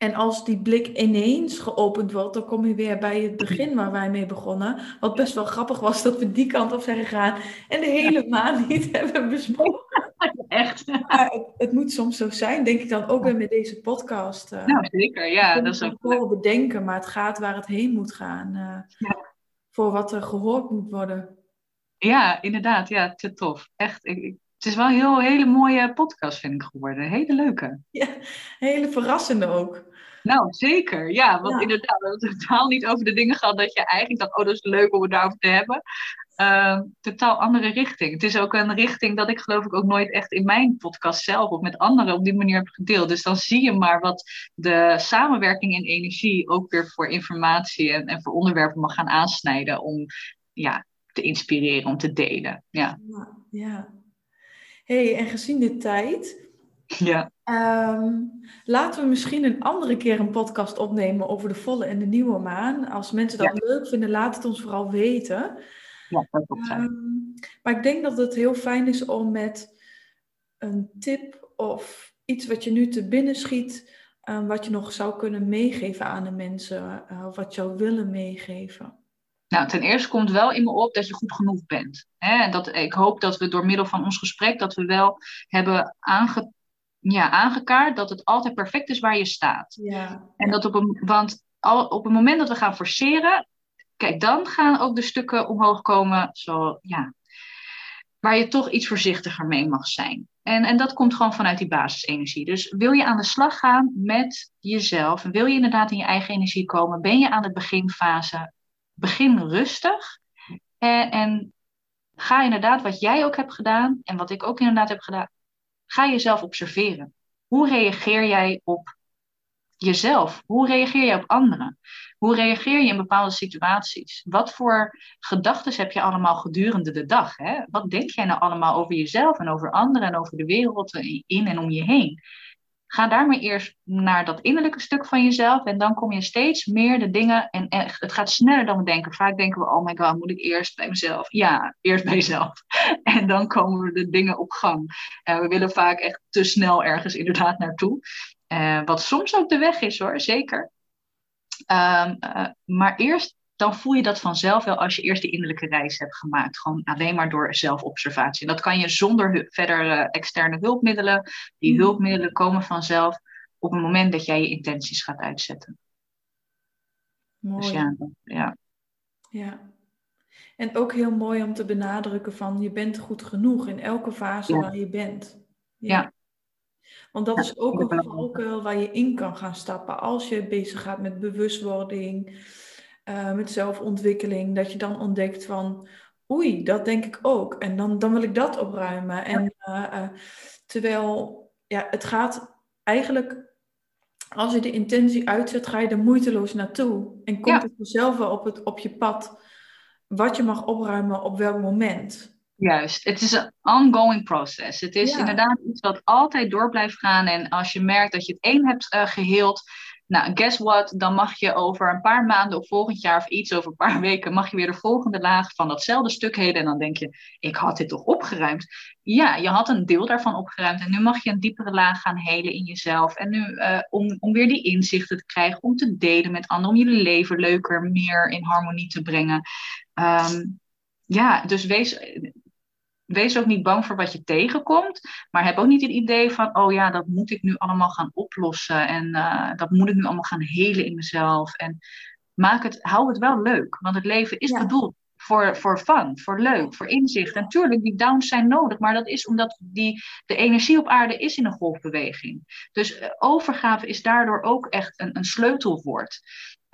En als die blik ineens geopend wordt, dan kom je weer bij het begin waar wij mee begonnen. Wat best wel grappig was dat we die kant op zijn gegaan en de hele maand niet hebben besproken. echt. Maar het, het moet soms zo zijn, denk ik dan ook weer met deze podcast. eh. Nou, zeker, ja, dat is ook tevoren bedenken, maar het gaat waar het heen moet gaan. eh, Ja. Voor wat er gehoord moet worden. Ja, inderdaad, ja, te tof. Echt, ik, ik- het is wel een heel, hele mooie podcast, vind ik geworden. Hele leuke. Hele verrassende ook. Nou, zeker. Ja, want Ja. inderdaad, we hebben het totaal niet over de dingen gehad dat je eigenlijk dacht, oh, dat is leuk om het daarover te hebben. Ehm, totaal andere richting. Het is ook een richting dat ik geloof ik ook nooit echt in mijn podcast zelf of met anderen op die manier heb gedeeld. Dus dan zie je maar wat de samenwerking in energie ook weer voor informatie en, en voor onderwerpen mag gaan aansnijden om ja, te inspireren, om te delen. Ja. Ja. ja. hey, en gezien de tijd, Ja. ehm, laten we misschien een andere keer een podcast opnemen over de volle en de nieuwe maan. Als mensen dat leuk vinden, laat het ons vooral weten. Ja, dat klopt. Ehm, maar ik denk dat het heel fijn is om met een tip of iets wat je nu te binnen schiet, eh, wat je nog zou kunnen meegeven aan de mensen, eh, of wat je zou willen meegeven. Nou, ten eerste komt wel in me op dat je goed genoeg bent. Hè? En Dat, ik hoop dat we door middel van ons gesprek dat we wel hebben aange, ja, aangekaart dat het altijd perfect is waar je staat. Ja, En dat op een, want al, op het moment dat we gaan forceren, kijk, dan gaan ook de stukken omhoog komen, zo, ja, waar je toch iets voorzichtiger mee mag zijn. En, en dat komt gewoon vanuit die basisenergie. Dus wil je aan de slag gaan met jezelf, en wil je inderdaad in je eigen energie komen, ben je aan de beginfase, begin rustig. En, en ga inderdaad wat jij ook hebt gedaan en wat ik ook inderdaad heb gedaan, ga jezelf observeren. Hoe reageer jij op jezelf? Hoe reageer je op anderen? Hoe reageer je in bepaalde situaties? Wat voor gedachten heb je allemaal gedurende de dag? Hè? Wat denk jij nou allemaal over jezelf en over anderen en over de wereld in en om je heen? Ga daarmee eerst naar dat innerlijke stuk van jezelf en dan kom je steeds meer de dingen en echt, het gaat sneller dan we denken. Vaak denken we, oh my god, moet ik eerst bij mezelf? Ja, eerst bij jezelf. En dan komen de dingen op gang. En we willen vaak echt te snel ergens inderdaad naartoe. Uh, wat soms ook de weg is hoor, zeker. Um, uh, maar eerst, dan voel je dat vanzelf wel als je eerst die innerlijke reis hebt gemaakt. Gewoon alleen maar door zelfobservatie. En dat kan je zonder verder uh, externe hulpmiddelen. Die mm. hulpmiddelen komen vanzelf op het moment dat jij je intenties gaat uitzetten. Mooi. Dus ja, ja. ja. En ook heel mooi om te benadrukken van je bent goed genoeg in elke fase waar je bent. ja. ja. Want dat is ook een valkuil waar je in kan gaan stappen als je bezig gaat met bewustwording, uh, met zelfontwikkeling. Dat je dan ontdekt van, oei, dat denk ik ook. En dan, dan wil ik dat opruimen. En uh, uh, terwijl, ja, het gaat eigenlijk, als je de intentie uitzet, ga je er moeiteloos naartoe. En komt ja. het vanzelf wel op, het, op je pad wat je mag opruimen op welk moment. Juist, het is een ongoing process. Het is inderdaad iets wat altijd door blijft gaan. En als je merkt dat je het één hebt uh, geheeld, nou, guess what? Dan mag je over een paar maanden of volgend jaar of iets over een paar weken, mag je weer de volgende laag van datzelfde stuk heden. En dan denk je, ik had dit toch opgeruimd? Ja, je had een deel daarvan opgeruimd. En nu mag je een diepere laag gaan helen in jezelf. En nu uh, om, om weer die inzichten te krijgen, om te delen met anderen, om je leven leuker, meer in harmonie te brengen. Um, ja, dus wees, wees ook niet bang voor wat je tegenkomt. Maar heb ook niet het idee van, oh ja, dat moet ik nu allemaal gaan oplossen. En uh, dat moet ik nu allemaal gaan helen in mezelf. En maak het, hou het wel leuk. Want het leven is ja. bedoeld voor, voor fun, voor leuk, voor inzicht. En tuurlijk, die downs zijn nodig, maar dat is omdat die, de energie op aarde is in een golfbeweging. Dus uh, overgave is daardoor ook echt een, een sleutelwoord.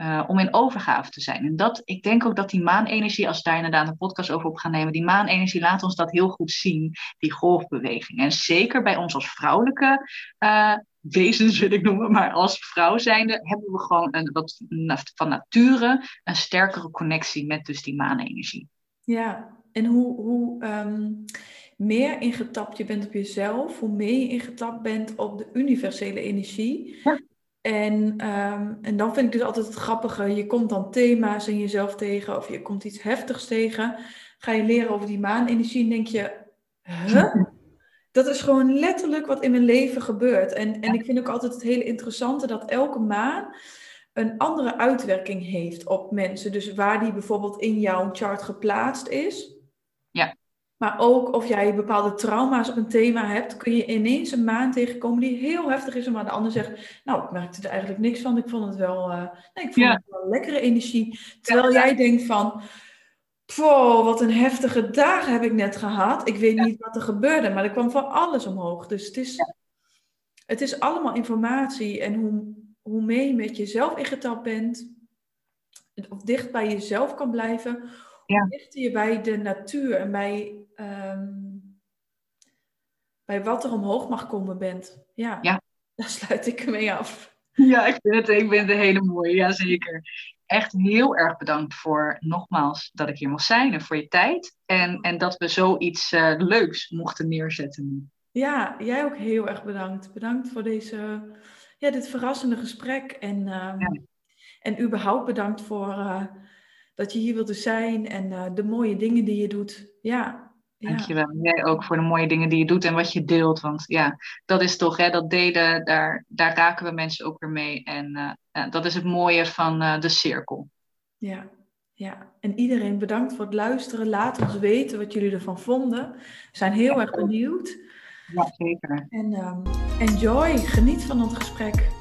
Uh, om in overgave te zijn. En dat, ik denk ook dat die maanenergie, als we daar inderdaad een podcast over op gaan nemen, die maanenergie laat ons dat heel goed zien, die golfbeweging. En zeker bij ons als vrouwelijke uh, wezens, wil ik noemen, maar als vrouw zijnde, hebben we gewoon een, wat van nature een sterkere connectie met dus die maanenergie. Ja, en hoe, hoe um, meer ingetapt je bent op jezelf, hoe meer je ingetapt bent op de universele energie. Ja en, um, en dan vind ik dus altijd het grappige, je komt dan thema's in jezelf tegen of je komt iets heftigs tegen. Ga je leren over die maanenergie en denk je, huh? Dat is gewoon letterlijk wat in mijn leven gebeurt. En, en ik vind ook altijd het hele interessante dat elke maan een andere uitwerking heeft op mensen. Dus waar die bijvoorbeeld in jouw chart geplaatst is. Maar ook of jij bepaalde trauma's op een thema hebt, kun je ineens een maan tegenkomen die heel heftig is. Maar de ander zegt, nou, ik merkte er eigenlijk niks van. Ik vond het wel, uh, nee, ik vond het wel lekkere energie. Terwijl jij denkt van, wow, wat een heftige dagen heb ik net gehad. Ik weet niet wat er gebeurde, maar er kwam van alles omhoog. Dus het is, het is allemaal informatie. En hoe, hoe meer je met jezelf ingetapt bent, of dicht bij jezelf kan blijven, ja. hoe dichter je bij de natuur en bij um, bij wat er omhoog mag komen bent. Ja, ja. daar sluit ik mee af. Ja, ik vind het, ik vind het een hele mooie, ja zeker. Echt heel erg bedankt voor nogmaals dat ik hier mocht zijn en voor je tijd. En, en dat we zoiets uh, leuks mochten neerzetten. Ja, jij ook heel erg bedankt. Bedankt voor deze, ja, dit verrassende gesprek. En, ja. en überhaupt bedankt voor uh, dat je hier wilde zijn en uh, de mooie dingen die je doet. Ja, Dankjewel. Jij ook voor de mooie dingen die je doet en wat je deelt. Want ja, dat is toch, hè, dat delen, daar, daar raken we mensen ook weer mee. En uh, dat is het mooie van uh, de cirkel. Ja, ja. En iedereen bedankt voor het luisteren. Laat ons weten wat jullie ervan vonden. We zijn heel erg benieuwd. Ja, zeker. En um, enjoy, geniet van ons gesprek.